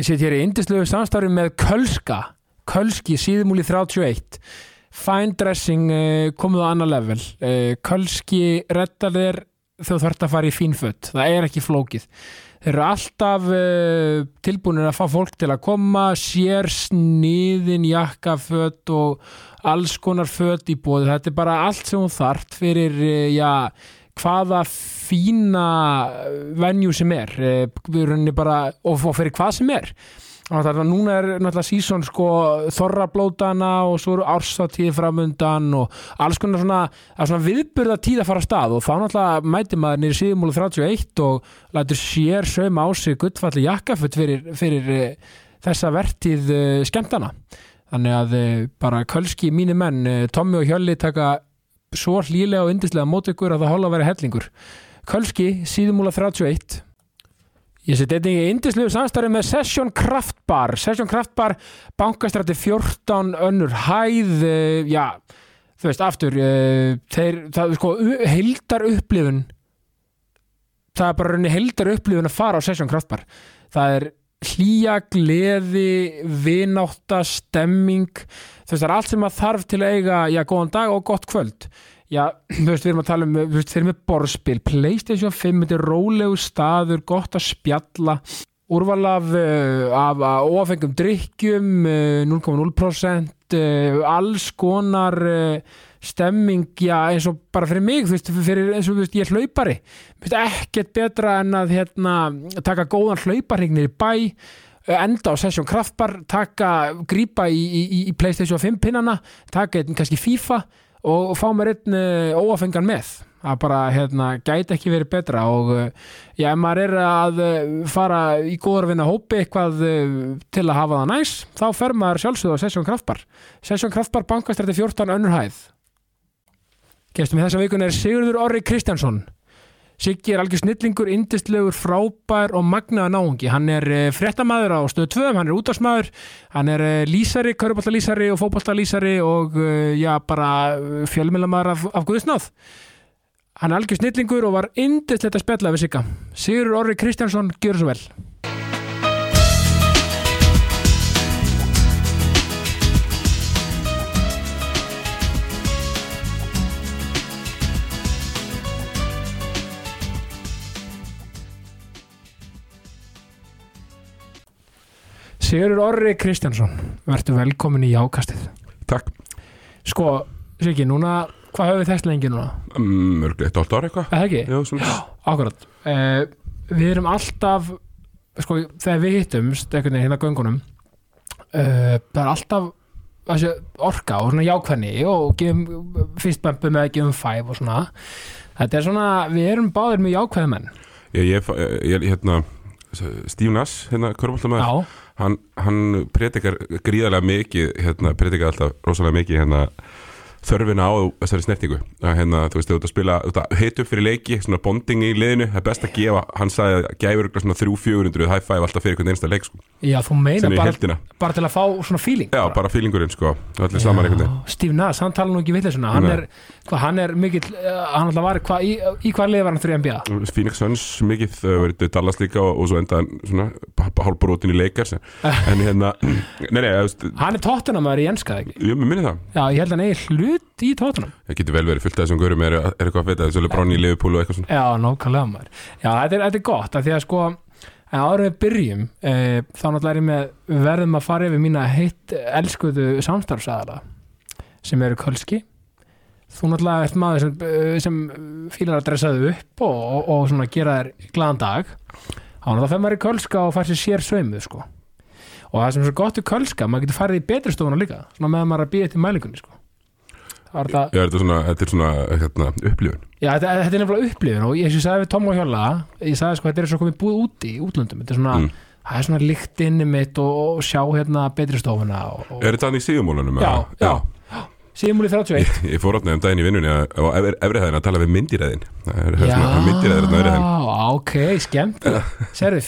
Ég set hér í indislegu samstarfi með Kölska Kölski síðumúli 31 Fine dressing uh, komið á annar level. Uh, Kölski reddar þér þegar þú þarft að fara í fín fött það er ekki flókið. Þeir eru alltaf uh, tilbúinir að fá fólk til að koma sér sniðin jakkafött og alls konar fött í bóði þetta er bara allt sem þú þart fyrir uh, já, hvaða fína venju sem er henni bara og, og fyrir hvað sem er Þannig að núna er náttúrulega sísón sko þorrablótana og svo eru árstátíði framundan og alls konar svona, svona viðburða tíð að fara að stað og þá náttúrulega mæti maður nýri síðumúlu 31 og lætur sér sögum á sig guttfalli jakkafutt fyrir, fyrir uh, þessa vertíð uh, skemmtana. Þannig að bara kölski mínir menn, Tommi og Hjölli taka svo hlýlega og yndislega mót ykkur að það hóla að vera hellingur. Kölski síðumúla 31 Ég seti einnig í indislegu samstarfi með Session Craft Bar. Session Craft Bar, bankastrætti 14 önnur hæð uh, já, þú veist, aftur uh, þeir, það er sko heildar upplifun það er bara rauninni heildar upplifun að fara á Session Craft Bar. Það er hlýja, gleði vinátta, stemming. Þú veist, það er allt sem að þarf til að eiga já, góðan dag og gott kvöld. Já, þú veist, við erum að tala um, við veist, þeir eru með borðspil, Playstation 5, þetta er rólegu staður, gott að spjalla, úrval af, uh, af óafengum drikkjum, uh, 0,0%, uh, alls konar stemming, já, eins og bara fyrir mig, þú veist, fyrir, eins og þú veist, ég er hlaupari, veist, ekkert betra en að, hérna, taka góðan hlauparregnir í bæ, enda á Session Kraftbar, taka, grípa í, í, í Playstation 5 pinnana, taka einn kannski FIFA, og fá mér einn uh, óafengan með. Að bara hérna, gæti ekki verið betra og uh, já, ef maður er að uh, fara í góðarvinna hópi eitthvað til að hafa það næs þá fer maður sjálfsögðu á Session Kraftbar. Session Kraftbar bankastrætti 14 önnur hæð Gestum í þessa vikun er Sigurður Orri Kristjánsson Siggi er algjör snillingur, indistlegur, frábær og magnaða náungi. Hann er fréttamaður á stöðu 2, hann er útdagsmaður, hann er lísari, kauruboltalísari og fókboltalísari og já, bara fjölmjölamæður af, af Guðsnáð. Hann er algjör snillingur og var indistlegt að spjalla við Sigga. Sigur Orri Kristjánsson, gjör svo vel. Sigurður Orri Kristjánsson verður velkomin í Jákastið. Takk. Sko, Siggi, núna hvað höfum við þekkt lengi núna? Mörglega eitt átt ára eitthvað. Eða ekki? Já, svona. Akkurat. Uh, Við erum alltaf sko, þegar við hittumst einhvern veginn hérna göngunum uh, það er alltaf þessi orka og svona jákvæðni og gefum fyrst bömbu með að gefum fæf og svona. Þetta er svona, við erum báðir með jákvæðmenn Ég, ég, ég, hérna Steve Nass, hérna, körfaldamæður Já, hann, hann predikar gríðarlega mikið hérna, predikar alltaf rosalega mikið hérna, þörfina á þessari snertingu. Að hérna, þú veist, þú ert að spila heitu fyrir leiki, svona bonding í liðinu. Það er best að gefa, hann sagði að gæfur svona 300-400 high five alltaf fyrir einhvern einsta leik sko, já þú meina bara, bara til að fá svona feeling Já, bara. feelingurinn sko, allir saman einhvern veginn. Steve Nass, hann tala nú ekki við þessuna hann er, hvað, hann er mikill uh, hann alltaf var, hvað, í, í hvað lið var hann fyrir NBA? Phoenix Suns mikið, þau verið Dallas líka og, og svo enda svona hálfbrotin í leikars en hérna, nei, nei, í að hlut í tóttunum það getur vel verið fullt af þessum görum er, er eitthvað að vita, þessu Lebron í Liverpool og eitthvað svona? Já, nákvæmlega maður. Já, þetta er, þetta er gott, af því að sko en áður við byrjum e, þá náttúrulega er ég með verðum að fara yfir mína heitt elskuðu samstarfsæðala sem eru Kölski. Þú náttúrulega ert maður sem, eh, sem fílar að dressa þau upp og, og, og svona gera þér glaðan dag. Þá náttúrulega fer maður í Kölska og fær sér sér sveimuð sko. Og það sem er svo gott við Kölska, maður getur farið í betri stofuna líka svona meðan maður er að býja til mælingunni sko Er þetta Já, þetta er svona, þetta er svona hérna, upplifun. Já, þetta, þetta er nefnilega upplifin og ég, ég sagði við og Hjóla ég sagði sko, þetta er svo komið búið úti í útlöndum þetta er svona, Mm. það er svona líkt inni mitt og, og sjá hérna betri stofuna og, og Er þetta hann í síðumólunum? Já, já. síðmúli 31 Ég fór átnað um daginn í vinnunni á efri efri hæðin að tala við myndiræðin að efri hæðin ok, skemmt Serðu,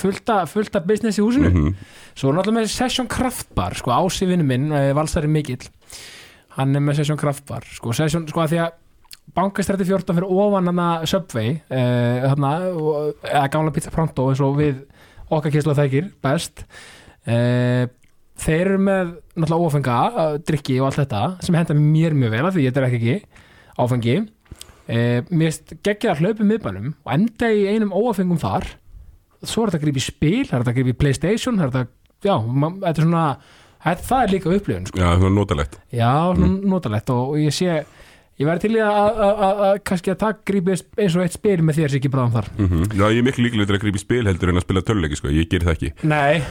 fullta, fullta business í húsinu? Mhm. Svo er náttúrulega með Session Kraftbar sko, Ási vinnu minn, eh, valsari mikill hann er með Session Kraftbar sko, Session, sko að því að bankastrætti 14 fyrir ofan hana Subway eh, hana, og- eða gamla pizza pronto eins og við okkar kynslu þækir best. Uh, þeir eru með náttúrulega ófenga, uh, drikki og allt þetta sem henda mér mjög vel af því ég drekk ekki áfengi. Uh, mér geggjað að hlaupa um miðbænum og enda í einum óafengum þar. Svo er þetta að grípa í spil, það er þetta að grípa í Playstation það er þetta, já, þetta er svona það það er líka upplifun sko. Já, það er notalegt. Já, svona notalegt og, og ég sé ég væri til í að, kannski að takk grípi eins og eitt spil með þér sem ekki bráðum þar. Mm Já, ég er miklu líklega til að grípa í spil heldur en að spila töluleiki sko. Ég ger það ekki. Nei,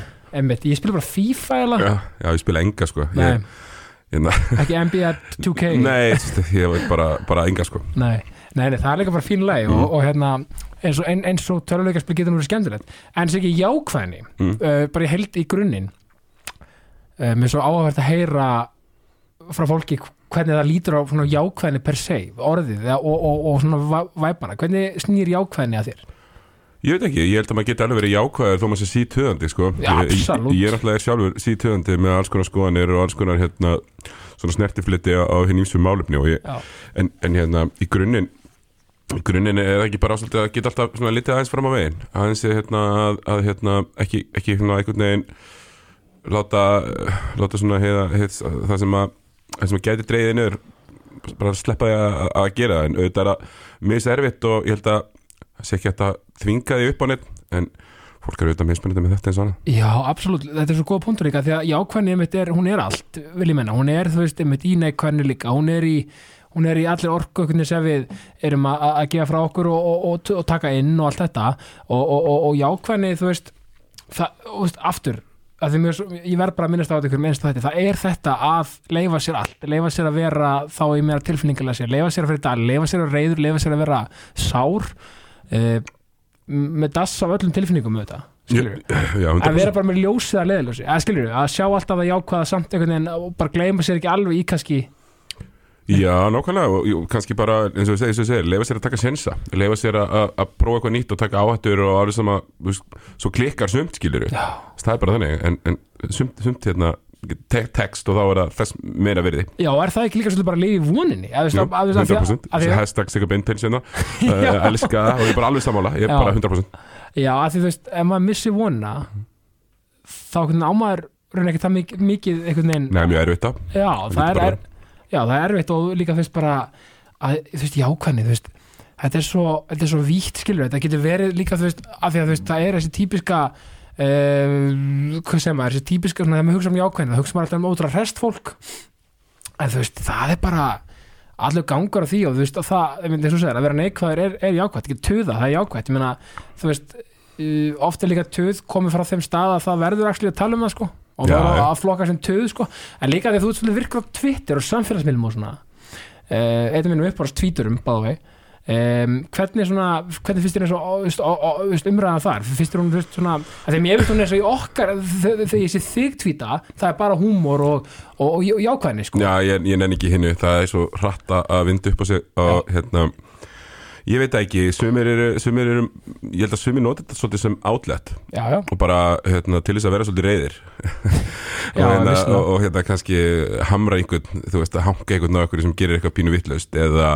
emmitt, ég spila bara FIFA eða, Já, já ég spila enga sko. Nei, ég, ég, ekki NBA 2K Nei, ég veit bara, bara enga sko. Nei, nei, nei, það er líka bara fín leið og, og hérna, eins og, og töluleikarspil getur nú verið skemmtilegt. En sem ekki jákvæðni Mm. uh, bara í held í grunninn mér er svo áhverð að heyra frá fólki hvernig það lítur á svona jákvæðni per se orðið og, og, og svona væpana hvernig snýr jákvæðni að þér? Ég veit ekki, ég held að maður geti alveg verið jákvæður þó maður sé sítöðandi sko Já, Ég- ég, absolutt. ég er alltaf sjálfur sítöðandi með alls konar skoðanir og alls konar hérna svona snertifliti á, á hinn ímsum málefni og ég, en, en hérna í grunninn grunninn er ekki bara ásvöldið að geta alltaf svona litið aðeins fram á veginn aðeins er hérna að, að hérna ekki, ekki hérna einhvern veginn láta, láta svona heiða, heit, það sem að það að gæti dreigðið niður bara sleppa því að, að gera það. En auðvitað er að mjög erfitt og ég held að það sé ekki að þvinga því upp á neitt en fólk er auðvitað mismunandi með þetta eins og annað. Já, absolutt, þetta er svo góða punktur líka því að jákvæðni einmitt er, hún er allt vil ég menna, hún er þú veist einmitt í neikvæðni líka. Hún er í, hún er í allir orku einhvern sem við erum að, að gefa frá okkur og, og, og, og taka inn og allt þetta. Og, jákvæðni þú veist, það, aftur svo- ég verð bara að minnast á þetta ykkur minnst á þetta, það er þetta að leifa sér allt, leifa sér að vera þá í meira tilfinningilega sér, leifa sér að fyrir dag leifa sér að reyður, leifa sér að vera sár uh, með dass af öllum tilfinningum þetta skilur Já, að 100%. vera bara með ljósið að leðljósi að skilur að sjá alltaf að jákvæða samt einhvern veginn og bara gleyma sér ekki alveg í kannski Já, nákvæmlega og, og kannski bara eins og við segir, eins og við segir leifa sér að taka sensa leifa sér að, að, að prófa eitthvað nýtt og taka áhættur og alveg þú veist, svo klikkar sumt skilur já, það er bara þannig en, en sumt, sumt hérna te text og þá er það þess meira virði. Já, er það ekki líka svolítið bara að í voninni? Að, Jú, að, að, að, 100% að, að, hashtag Sigga Beinteins hérna. Já. uh, elska það og ég er bara alveg sammála. Ég er Já. bara 100% já, að því þú veist, ef maður missi vonina þá ámaður raun ekki það mikið, mikið Nei, mjög erfitt það já, það er, er, já, það er erfitt og líka þú veist bara að, þú veist, jákvæðni, þú veist þetta er svo, þetta er svo vítt skilur þetta getur verið líka, þú veist, af því að þú veist það er þessi típiska uh, hvað sem maður, þessi típiska svona, þegar maður hugsa um jákvæðni, það hugsa maður alltaf um ótrúlega hrest fólk. En þú veist, það er bara allur gangur á því og þú veist, og það, ég myndi þess að að vera neikvæður er, er jákvætt, ekki töða, það er jákvætt ég meina, þú veist, uh, oft er líka töð komið frá þeim stað að það verður að tala um það, sko, og það já. að flokka sem töð, sko, en líka því að þú ert svolítið virkur á Twitter og samfélagsmiðlum og svona. Uh, eitthvað minnum uppárast tvíturum, báðu vei Um, hvernig svona, hvernig finnst þér eins og umræðan þar? Finnst þér hún svona, þegar mér finnst hún eins og í okkar þe- þegar ég sé þig tvíta það er bara húmor og, og, og, og jákvæðni sko. Já, ég, ég nenni ekki hinnu, það er svo hratt að- vinda upp á sig og hérna ég veit ekki, sumir eru, sumir eru ég held að sumir nota þetta svolítið sem outlet já, já, og bara hérna, til þess að vera svolítið reyðir Já, og, hérna, og, og hérna kannski hamra einhvern, þú veist að hanga einhvern á einhverju sem gerir eitthvað pínu vitlaust eða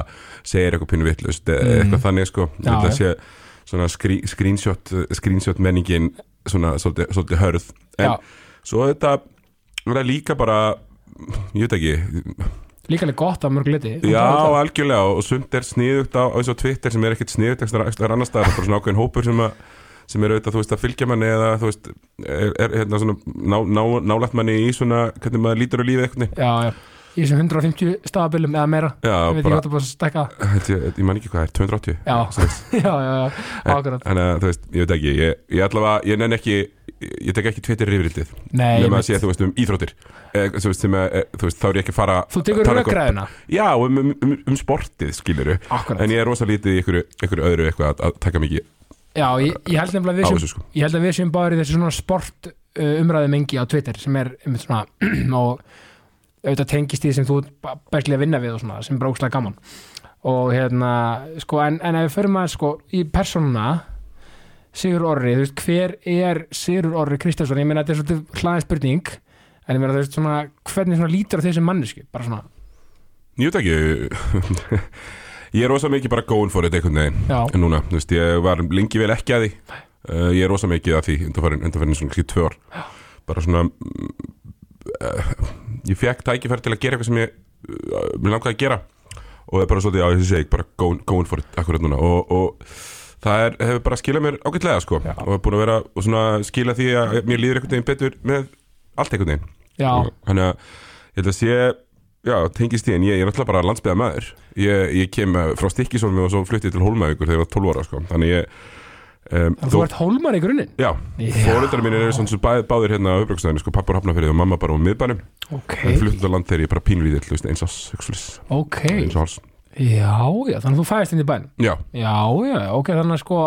segir eitthvað pínu vitlaust eða Mm. eitthvað þannig sko, já. sé svona skrí, screenshot, screenshot menningin svona svolítið, svolítið hörð. En svo þetta er það líka bara ég veit ekki, líka alveg gott að mörg liti Já, algjörlega og sumt er sniðugt á eins og Twitter sem er ekkert sniðugt ekstra, annar staðar, bara svona ákveðin hópur sem, sem er auðvitað, þú veist, að fylgja manni eða þú veist, er, er hérna svona ná, ná, nálægt manni í svona hvernig maður lítur á lífið eitthvað já, já, í þessum 150 stafabilum eða meira, Já, ég veit ekki bara, hvað það búið að stekka ég, ég, man ekki hvað er, 280 já, já, já, já, akkurat Þannig að, þú veist, ég veit ekki ég, ég allavega, ég nenn ekki ég tek ekki Twitter yfirildið nema að sé, þú veist, um íþróttir. Eh, þú, veist, sem, að, eh, þú veist, þá er ég ekki að fara þú tekur eitthvað- röggræðina Já, um, um, um, um sportið, skiluru akkurat, En ég er rosa lítið í ykkur, ykkur öðru eitthvað að, að taka mikið já, ég, ég held nefnilega að við sem sko. ég held að við séum bara í þessu svona sport uh, umræðu mengi á Twitter sem er um svona og auðvitað tengist því sem þú bæslega að vinna við og svona sem brókslega gaman. Og hérna sko en, en ef við förum að sko í persónuna Sigur Orri, þú veist hver er Sigur Orri Kristjánsson, ég meina þetta er svolítið hlaðið spurning en ég meina þú veist svona hvernig svona lítur þessi manneski bara svona, Ég veit ekki. Ég er rosa mikið bara einhvern veginn já, En núna, þú veist, ég var lengi vel ekki að því. Uh, ég er rosa mikið að því undanfærin svona kannski tvö ár. Bara svona uh, ég fekk tækifæri til að gera eitthvað sem ég uh, langaði að gera. Og það er bara svolítið, já ég segi, bara for it akkurat núna. Og, og það er, hefur bara skilað mér ágætlega sko. Já. og er búin að vera og svona skila því að mér líður einhvern veginn betur með allt einhvern veginn. Já, Og þannig að ég held að sé já, tengist því en ég, ég er náttúrulega bara landsbyða maður. Ég, ég kem eh, frá Stikkisólmi og svo fluttið til Hólmavíkur þegar ég var 12 ára sko. þannig ég um, þú ert hólmar í grunninn? Já, Já. fóreldrar mín eru svona sem bæ, báðir hérna á uppbrökstöðinu, sko, pappa hafnafyrir og mamma bara á miðbænum, Ok, en fluttum til land þegar ég bara pínlítill, þú veist, eins ás, sexualis ok. Eins og háls, Já, já, þannig að þú fæðist inn í bænum já, Já, já, ok, þannig að sko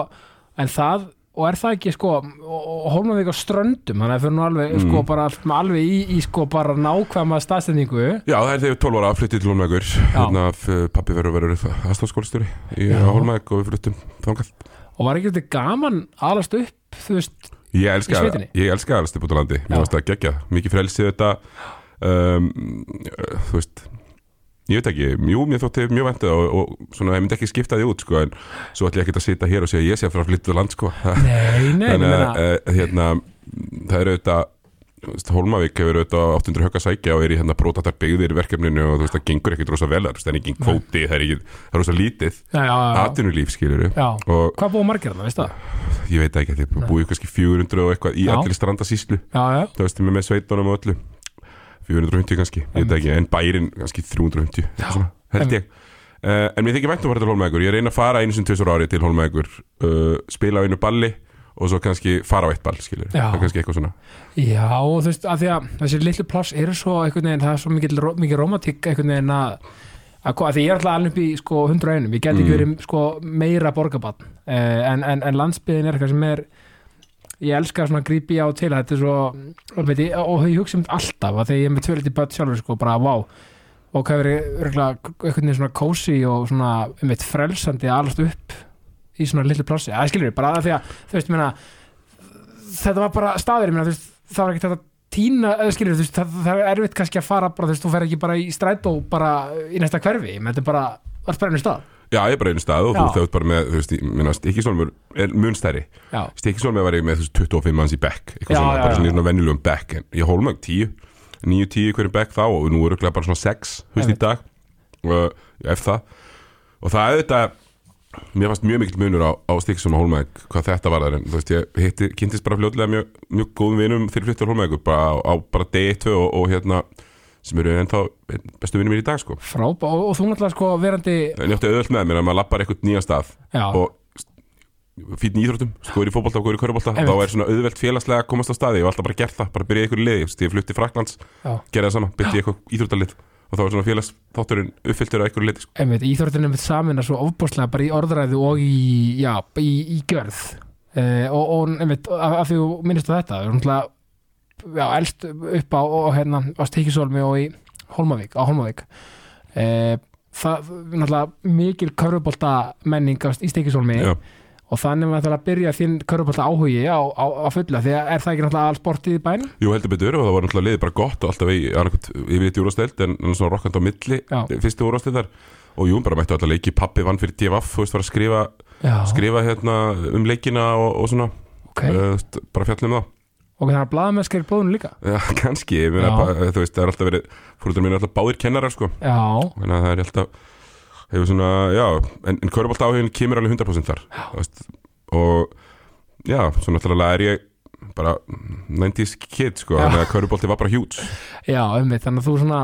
En það, og er það ekki sko og Hólmavík á ströndum þannig að fyrir nú alveg, Mm. sko, bara alveg í, í sko bara nákvæma staðsendingu já, það er þegar ég var 12 ára fluttið til Hólmavíkur, hérna f- pappi verður verður aðstofskólastjóri í Já. Hólmavík og við fluttum þangað og var ekki þetta gaman alast upp, þú veist Ég Í elska, sveitinni? ég elska alveg upp út á landi Já. Mér varst það gegja, mikið frelsið þetta um, uh, Þú veist Ég veit ekki, jú, mér þótti mjög væntið og, og svona, ég myndi ekki skipta því út sko, en svo ætla ég ekki að sitja hér og segja ég sé að fara að flytta úr land sko. Nei, nei, að uh, hérna, það eru auðvitað Hólmavík hefur auðvitað 800 högg að sækja og er í hérna brotatar byggðir í verkefninu og þú veist það gengur ekkit rosa vel það er ekki kvóti, það er ekki það er rosa lítið, já. og Hvað búið margir þarna, veist það? ég veit ekki að þið búið kannski 400 og eitthvað í allir strandasíslu Já, já, þú veist, með sveitunum og öllu 450 kannski, ég veit ekki en bærin kannski 350 eitthvað svona, held ég. Uh, en mér þykir vænt um að fara til Hólmækur ég reyna að fara einu sem tvisur ári til Hólmækur uh, spila á einu balli og svo kannski fara á eitt ball, skilur það er kannski eitthvað svona. Já, þú veist, að því að þessi litlu pláss eru svo einhvern veginn, það er svo mikið, mikið romantík einhvern veginn að því ég er alltaf alveg upp í sko 100 einum, ég get ekki Mm. verið sko meira borgabann uh, en, en, en landsbyðin er eitthvað sem er ég elska svona að grípi á til þetta er svo, og, ég, og ég hugsa um alltaf að þegar ég er með tvöliti börn sjálfur sko, bara vá. Og hvað verið einhvern veginn svona kósi og svona um eitt frelsandi að alast upp í svona litlu plássi, að skilur við, bara að því að veist, ég meina þetta var bara staður, ég þú veist, það var ekki þetta tína, skilur, veist, það, það er erfitt kannski að fara bara, þú fer ekki bara í strætó bara í næsta hverfi, menn þetta er bara allt bara einu stað, já, ég er bara einu stað og Já. þú þauðt bara með, þú veist, ég minna Stikisólmur er mun stærri. Já, Stikisólmur var ég með þú veist, 25 manns í bekk eitthvað Já, svona, já, bara svona í svona venjulegum bekk en ég Hólmæk 10, 9-10 hverjum bekk þá og nú eru bara svona 6 þú veist, í dag. Og ef það. Og það er þetta mér fannst mjög mikill munur á, á Stikisólm og Hólmæk hvað þetta var þar en þú veist ég hitti, kynntist bara fljótlega mjög, mjög góðum vinum fyrir fluttur Hólmæk bara á, á bara degi 2 og, og hérna sem eru ennþá bestu vinnum mér í dag sko. Frábá og, og þú náttúrulega sko verandi en ég átti auðvöld með mér að maður lappar eitthvað nýja stað já, og fýtn í íþróttum, sko er í fótbolta og góður í Einmitt. þá er svona auðvelt félagslega að komast á staði. Var alltaf bara gert það, bara byrjaði ykkur í liði. Ég flutti Fraklands, gerði það sama byrjaði eitthvað íþróttalið. Og þá var svona félagsþátturinn uppfylltur á ykkur liti sko. íþróttin er með samin að svo ofbúrslega bara í orðræðu og í, já, í, í gjörð. Uh, og, og einmitt, af, af því þú minnist á þetta, já, elst upp á, hérna, á Stíkisólmi og í Hólmavík, á Hólmavík. Uh, það, náttúrulega mikil körfubólta menning á- í Stíkisólmi Já. og þannig að það að byrja þinn körfubólta áhugi á, á, á fulla, því að er það ekki náttúrulega all sportið í bænum? Jú heldur betur og það var náttúrulega liðið bara gott og alltaf í, yfir eitt úrasteld en, svona rokkand á milli Já. fyrstu úrastildar og jú, bara mættu alltaf leiki pappi vann fyrir DFF, þú veist, var að skrifa, skrifa hérna um leikina og, og svona. Ok, uh, bara fjallum það og þannig að blaðamennskar í blóðinu líka? Já, kannski, ég meina, Já. bara, þú veist, það er alltaf verið fórhundar mínu er alltaf báðir kennarar sko. Já, þannig að það er alltaf hefur svona, já, en, en körubolt áhugin kemur alveg 100% þar þú veist, og já, svo náttúrulega er ég bara 90s kid sko, Já. þannig að körubolti var bara hjút Já, einmitt, þannig að þú svona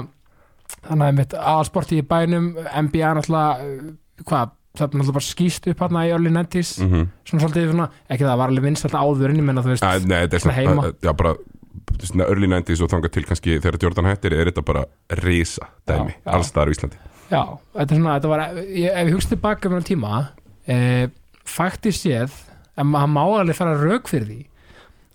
þannig að einmitt aðalsporti í bænum NBA náttúrulega uh, hvað, það er náttúrulega bara skýst upp hérna í early 90s mm -hmm. svona svolítið svona, ekki það var alveg vinst alltaf áður en ég menna þú veist, Nei, þetta er Svona heima. svona, já, bara svona early 90s og þangað til kannski þegar Jordan hættir er þetta bara risa dæmi, Já, já. alls staðar í Íslandi já, þetta er svona þetta var, ég, ef ég hugst tilbaka um þennan tíma eh, faktist séð en maður má alveg fara rauk fyrir því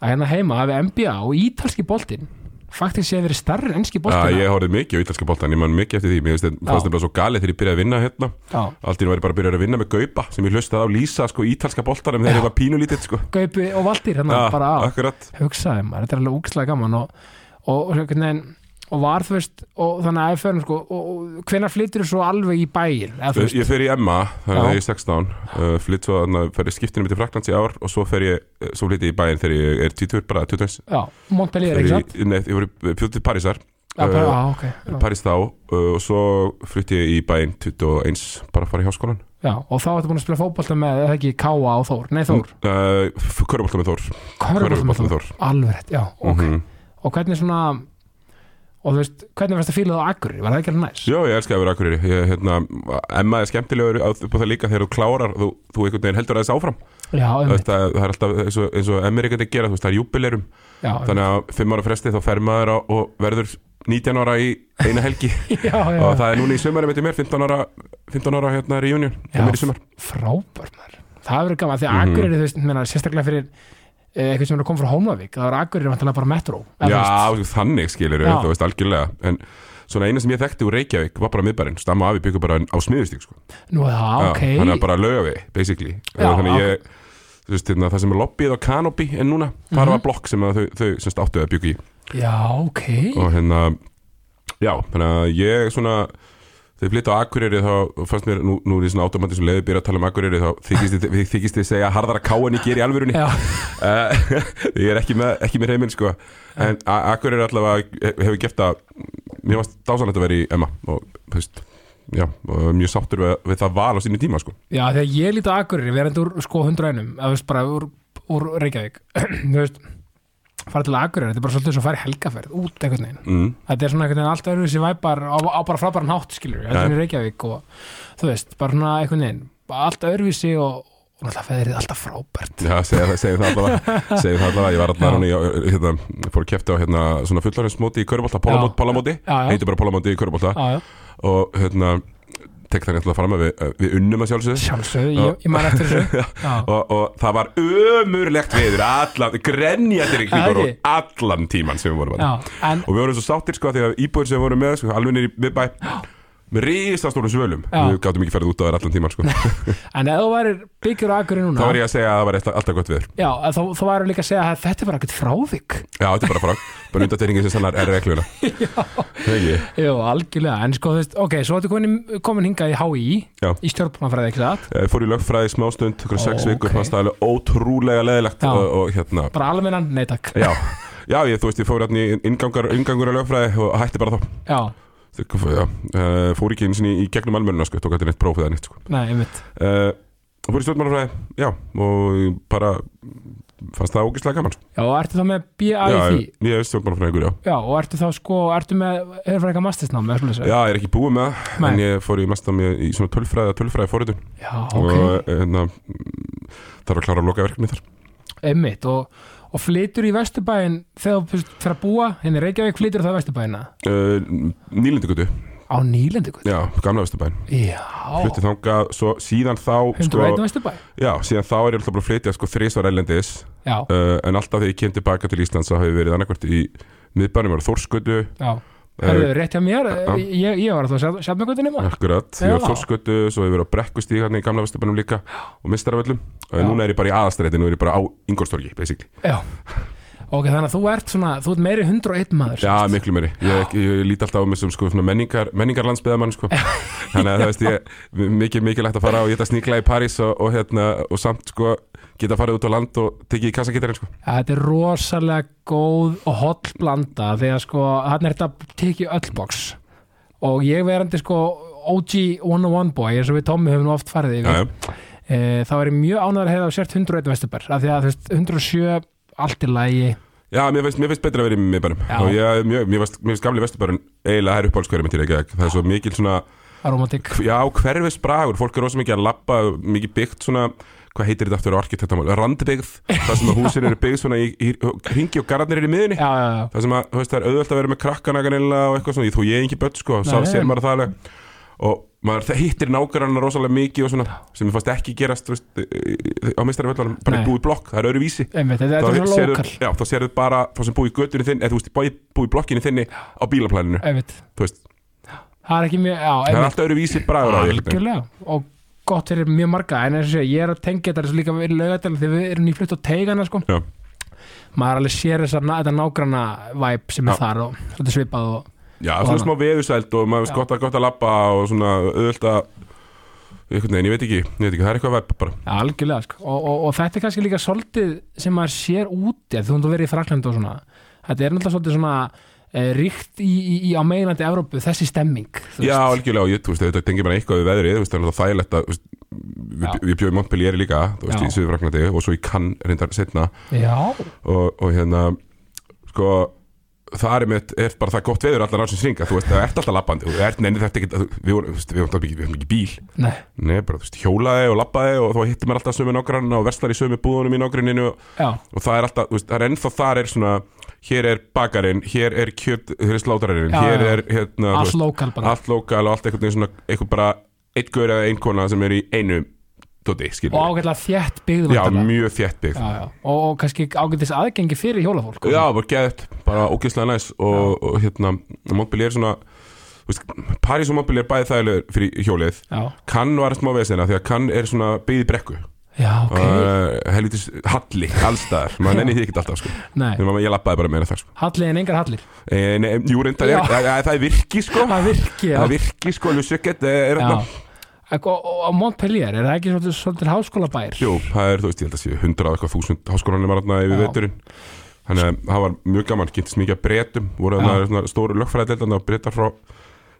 að hérna heima hafi NBA og ítalski boltinn faktist séð verið starri en enski Já, ég horfði mikið á ítalska boltan, ég man mikið eftir því. Mér finnst þetta svo galið þegar ég byrjaði að vinna hérna. Allt í nú væri bara að byrja að vinna með gaupa sem ég hlustaði á lýsa sko ítalska boltanum þegar ég var pínulítið sko. Gaupi og Valdir hérna bara á akkurat. Hugsaði maður, þetta er alveg úkslega gaman og, og, og og var þú veist og þannig að fyrir sko og, og hvenær flyttir þú svo alveg í bæin eða Ég fer í Emma, þannig Já. að ég er 16 uh, flytt svo, þannig að fer ég skiptinu mitt í Fraklands í ár og svo fer ég, uh, svo flytt ég í bæinn þegar ég er 20, bara 20 já, Montpellier, ekki ég, sant? Nei, ég voru fjótt til Parísar Já, bara, uh, já, ok. Já. París þá uh, og svo flytti ég í bæinn 21, bara að fara í háskólan já, og þá ertu búin að spila fótbolta með eða ekki Káa og Þór, nei Þór? Körbólta með Þór og þú veist, hvernig varst það á Akureyri, var það ekki alveg næs? Jó, ég elska að vera akkurir ég, hérna, Emma er skemmtilegur á, það líka þegar þú klárar þú, þú einhvern veginn heldur að þess áfram. Já, Þú einmitt, veist, að, það er alltaf eins og, eins og Emma er ekkert að gera, þú veist, það er júbilerum já, þannig að fimm ára fresti þá fer maður á, og verður 19 ára í eina helgi. Já, já, og það er núna í sömari með mér 15 ára, 15 ára hérna mér í sumar. frábært maður. Það verið gaman, því Mhm. Akureyri, þú veist, meina, sérstaklega fyrir eitthvað sem er að koma frá Hómavík, það var Akureyri vantilega bara metro Já, veist. þannig skilur Já. þú veist algjörlega en svona eina sem ég þekkti úr Reykjavík var bara miðbærin, stamma afi byggur bara á smiðustík sko. nú, já, ok þannig að bara löga við, basically Já, þannig ég þú veist, hérna, það sem er lobbyið á Canopy en núna, Mhm. þar var blokk sem þau, þau semst áttu að byggja í já, ok og hérna, já, þannig að ég svona ég flytt á Akureyri þá fannst mér, nú, nú er ég svona automatísum leiði byrja að tala um Akureyri þá þykist þið, segja harðara ká en ég ger í alvörunni. Eh, ég er ekki með, ekki með heiminn sko. En Akureyri allavega hefur gert að mér varst dásanlegt að vera í Emma og þú veist já, og mjög sáttur við, við það val á sínu tíma sko. Já, þegar ég líti á Akureyri verandi úr sko 100 einum, eða þú veist, bara úr, úr Reykjavík þú veist, fara til Akureyri þetta er bara svolítið svo að fara í helgaferð út einhvern veginn. Mm. þetta er svona veginn allt öðruvísi væpar á, á bara frábæran hátt skilur Já. heldur en í Reykjavík og þú veist, bara svona einhvern veginn bara allt öðruvísi og, og náttúrulega feðrið alltaf frábært. Já, segja, það- allavega segja það allavega, ég var núna í, hérna, fór að kæfta á hérna svona fullarinsmóti í Körbólta. Pólamóti heitir bara Pólamóti í Körbólta og hérna tek það náttúrulega fram að við, við unnum að sjálfsögðu. Sjálfsögðu, ég, ég man eftir þessu. Og, og það var ömurlegt viður allan, grenjatir Það og allan tíman sem við vorum að og við vorum svo sáttir sko því að íbúður sem við vorum með sko, alveg niður í miðbæ með risastórum svölum Já. við gátum ekki ferðið út á þær allan tíman sko. En ef þú værir byggjur á Akureyri núna þá var ég að segja að það var alltaf, gott viður Já, þá, þá væri líka að segja að þetta er bara ekkert frávik já, þetta er bara frá, bara undateiningin sem sannar er regluna Hegi. Jú, algjörlega, en sko þú veist, ok, svo ertu komin, komin hingað í HÍ Já. í stjórnmannfræði, ekki satt? Ég fór í lögfræði smástund, okkur sex vikur ok. fannst það alveg ótrúlega leðilegt Já. og, og hérna, Bara almennan, nei takk já Já, ég, þú veist, ég fór hérna í inngangur, inngangur að lögfræði og hætti bara þá Já, Já, uh, fór ekki eins og í gegnum almennuna sko, tók þetta neitt prófið eða neitt sko. nei, einmitt. Uh, fór í stjórnmálafræði, já og bara fannst það ógislega gaman sko. Já, og ertu þá með BA í já, því? ég er stjórnmálafræðingur, já. Já, og ertu þá sko, ertu með, hefur fyrir eitthvað mastersnám, Já, ég er ekki búið með það, en ég fór í mestam í svona tölfræði, tölfræði fóritun Já, og ok, hérna, mm, þarf að klára að loka verkefni þar. Einmitt og, og flytur í Vesturbæin þegar þú fyrir að búa, henni Reykjavík flytur það í Vesturbæina uh, Nýlendigutu, á Nýlendi, guð já, gamla Vesturbæn Já, flutti þangað, svo síðan þá sko, 101 Vesturbæ já, síðan þá er ég alltaf bara að flytja sko þrísvar ellendis Já, uh, en alltaf þegar ég kem tilbaka til Íslands þá hefur verið annarkvært í miðbænum Þórskötu já Herðu, rétt hjá mér, já. ég, ég var að það sjálf með guttinu maður Akkurat, ég var Já. Þórskötu svo hefur verið á Brekkustíg hann í gamla Vesturbænum líka og Mistaraföllum, uh, Já. núna er ég bara í aðastræti nú er ég bara á Ingolstorgi, basically Já Ok, þannig að þú ert svona, þú ert meiri 101 maður Já, miklu meiri, ég, ég, ég lít alltaf á mig sem sko, menningar, menningar landsbyðamann sko. þannig að það veist ég mikið mikilvægt að fara og geta sníkla í París og, og, hérna, og samt sko geta farið út á land og tekið í kassakittarinn sko. Ja, Þetta er rosalega góð og holl blanda þegar sko, hann er þetta tekið öll box. Og ég verandi sko OG 101 boy eins og við Tommy höfum oft farið yfir. Já, já. e, þá er ég mjög ánæður að hefða sért 101 vestubar af því að þú veist, 107 allt í lægi Já, mér finnst, mér finnst betra að vera í miðbænum. Já. og ég, er mjög, mér mér finnst gamli vesturbærin eiginlega hær uppáhaldskverjum til ekki það er svo mikil svona, aromatik já, hverfis bragur fólk er rosa mikið að labba, mikið byggt svona hvað heitir þetta aftur á arkitektamál, randbyggð það sem að húsin eru byggð svona í, í, ringi og garðarnir eru í miðunni Já, já, já, það sem að, þú veist, það er auðvelt að vera með krakkana gannilega og eitthvað svona, þú ég er ekki börn sko, sá Nei. sér maður það alveg. Og maður það hittir nágrannar rosalega mikið og svona, sem ég fannst ekki gerast veist, á mistari völdunum, bara búið blokk, það er öðru vísi. Einmitt, þetta er svona lokal já, þá sérðu bara þá sem búið göttunni þinn, eða þú veist, búið blokkinni þinni á bílaplaninu, einmitt, þú veist. Það er ekki mjög, já, það er einmitt. allt öðru vísi bragur á því algjörlega og gott fyrir mjög marga en eins og segja, ég er að tengja þetta svo líka við laugadal þegar við erum nýflutt á teigana sko. Já. maður alveg sér þessar, þetta nágranna væp sem er Já. þar og þetta svipað og Já, Og svona hana. smá veðusæld og maður Já. skott að gott að labba og svona auðvöld að einhvern veginn, ég veit ekki, ég veit ekki, það er eitthvað veb bara Já, algjörlega, sko. og, og, og þetta er kannski líka svolítið sem maður sér úti þú þú verið í Frakland og svona þetta er náttúrulega svolítið svona ríkt í, í, í á meginlandi Evrópu, þessi stemming þú Já, algjörlega, og ég, þú veist, þetta tengir bara eitthvað við veðrið, þú veist, það er þægilegt að þú við, við bjóðum Montpellier líka, þú veist, Já. í Suðurfraklandi og svo í Cannes reyndar setna og, og hérna, sko það er mitt, er bara það gott veður allar ásins ringa, þú veist, það ert alltaf labbandi og það ert, neini þetta ekki, við vorum, þú við ekki, við ekki bíl, nei, nei, bara, þú veist, hjólaði og labbaði og þá hittir maður alltaf sömu nágrann og verslar í sömu búðunum í nágranninu og, og það er alltaf, þú veist, það er ennþá þar er svona, hér er bakarinn, hér er kjöt, hér er slátarinn, hér er, hérna, allt lokal bara. allt lokal og allt veginn svona, eitthvað bara eitt gaur eða ein kona sem er í einu doti, og skilur ágætlega þétt byggð Já, mjög þétt byggð. Já, já. Og, og kannski ágætis aðgengi fyrir hjólafólk Já, bara geðt, bara ógeðslega næs. Og, og hérna, Montpellier er svona París og Montpellier er bæði þægilegur fyrir hjólið. Já, Cannes var smá vesina því að Cannes er svona byggði brekku já, ok. Uh, helvitis halli, allstaðar maður nenni því ekki alltaf sko. Nei, Þegar maður- ég lappaði bara meira þar sko. Hallið en engar hallir? E, nei, Jú, reyndar, Já. e, það er virki sko. Það virki, já, Það virki sko, Lusjöket er já. hérna Og, og, og Montpellier, er það ekki svolítið, svolítið háskólabær? Jú, það er, þú veist, ég held að sé hundra eitthvað þúsund háskólanum var þarna yfir Já. veturinn. Þannig að það var mjög gaman, kynntist mikið að breytum voru þarna svona stóru lögfræðideldandi að breytar frá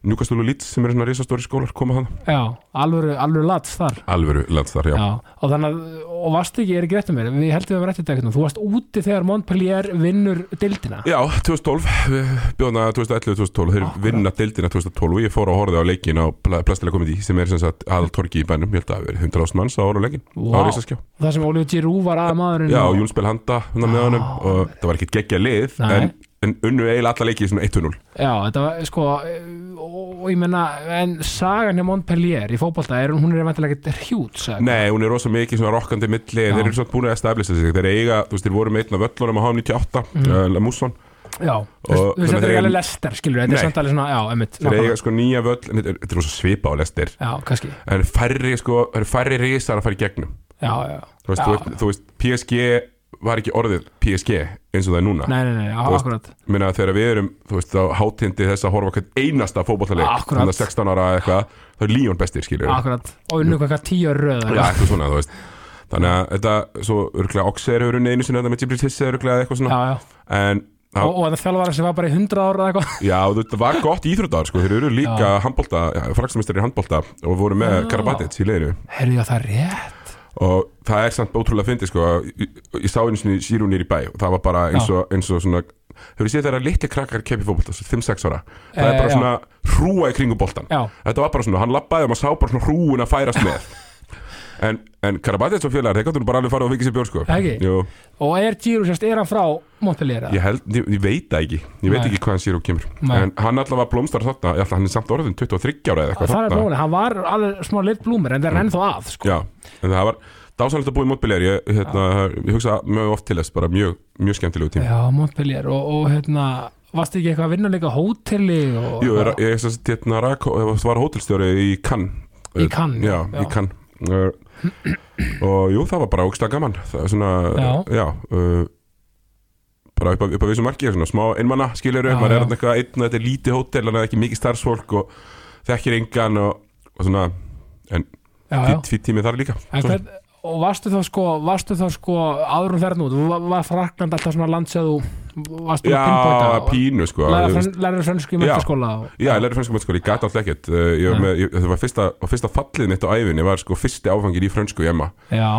Newcastle og Leeds sem eru svona risastóri skólar koma þann Já, alvöru, alvöru lats þar Alvöru landstar, já. Já, og þannig að, og varstu ekki, er ekki rétt um mér við heldum við að réttið dekna, þú varst úti þegar Montpellier vinnur dildina Já, 2012, við bjóðum það 2011-2012, þeir Akkurat. vinna deildina 2012 og ég fór að horfa á leikin á Pla- Plastilega Comedy sem er sem sagt aðaltorki í bænum, ég held að það hafi verið 100 ást manns að horfa á leikin á Vá. Rísaskjá. það sem Oliver Giroud var að maðurinn Já, og, Jón Spel Handa Ah. og það var ekkert geggja lið en, en unnu eiginlega alla leiki svona 1-0 Já, þetta var sko og, ég menna, en sagan hjá Montpellier í fótbolta, er, hún er eventulega ekkert hjút sagði. Nei, hún er rosa mikið svona rokkandi milli Já. þeir eru svona búin að establisa sig. Þeir eiga, þú veist, þeir voru með einn af völlunum á HM98 mm. uh, Musson, Já, þú veist, þetta er ekki alveg lester, skilur þetta er samt alveg svona, já, emitt þeir eiga sko nýja völl þetta er, er rosa svipa á lestir Já, kannski, en færri sko, það eru færri risar að fara í gegnum. Já, já. Þú veist, Já. þú veist, PSG var ekki orðið PSG eins og það er núna? Nei, nei, nei, Þú veist, akkurat. minna þegar við erum, þú veist, á hátindi þess að horfa hvern einasta Akkúrat. þannig að 16 ára eða eitthvað, það er Líón bestir skilur Akkurat, og unnu hvað tíu ára röð Já, eitthvað svona, þú veist. Þannig að þetta, svo örgulega Oxer hefur unnið einu sinni þetta með Gibril Tisse örgulega eitthvað svona. Já, já. En, já, Og, og það þjálfara sem var bara í 100 ára eitthvað. Já, þetta var gott íþróttar sko, þeir eru líka handbolta, frakstamistari í handbolta og voru með. Karabatic í leiðinu Herðu, já, það er rétt og það er samt ótrúlega fyndið sko, ég, ég sá einu sinni Sírú nýri bæ og það var bara eins og, eins og svona Hefur séð þeirra litli krakkar keppi fótbolta, 5-6 ára? Það er Eh, bara svona hrúa í kringum boltan Já, Þetta var bara svona, hann labbaði og maður sá bara svona hrúun að færast með En, en Karabatic og félagar, þeir gáttu nú bara alveg fara og vikið sér bjór sko. Ekki? Jú, og er Giro sérst, er hann frá Montpellier ég held, ég, ég veit það ekki. Ég veit Nei. ekki hvaðan Síró kemur. Nei. En hann allavega blómstar þarna, ætla hann er samt orðin 23 ára eða eitthvað Það er þarna. blóðin, hann var alveg smá lit blúmur en það er ennþá að, sko. Já, en það var dásanlegt að búa í mótbyrjar ég, hérna, ég hugsa mjög oft til þess bara mjög, mjög skemmtilegu tíma Já, Montpellier og, og hérna varstu ekki eitthvað að vinna líka á hóteli og, Jú, ég, ég, ég, hérna, rak, ég var hótelstjóri í Cannes. Í Cannes, Já, já. í Cannes. Uh, Og jú, það var bara ógstlega gaman. Það er svona, Já. já uh, bara upp að, upp að vissu marki svona smá einmanna skilur Já, maður er þarna eitthvað einn og þetta er lítið hótel þannig að ekki mikið starfsfólk og þekkir engan og, og svona en já, já. fýtt fýtt tími þar líka. Hvern, og varstu þá sko varstu þá sko áður um ferðin út var, Frakland alltaf svona land varstu Já, að pinpointa og pínu sko. Læra fransku í Já. mentaskóla og, Já, ég lærði frönsku mennskóli, ég gæti alltaf ekkert uh, ég var Það fyrsta, fyrsta fallið mitt á æfinni var sko fyrsti áfangir í frönsku í Emma já,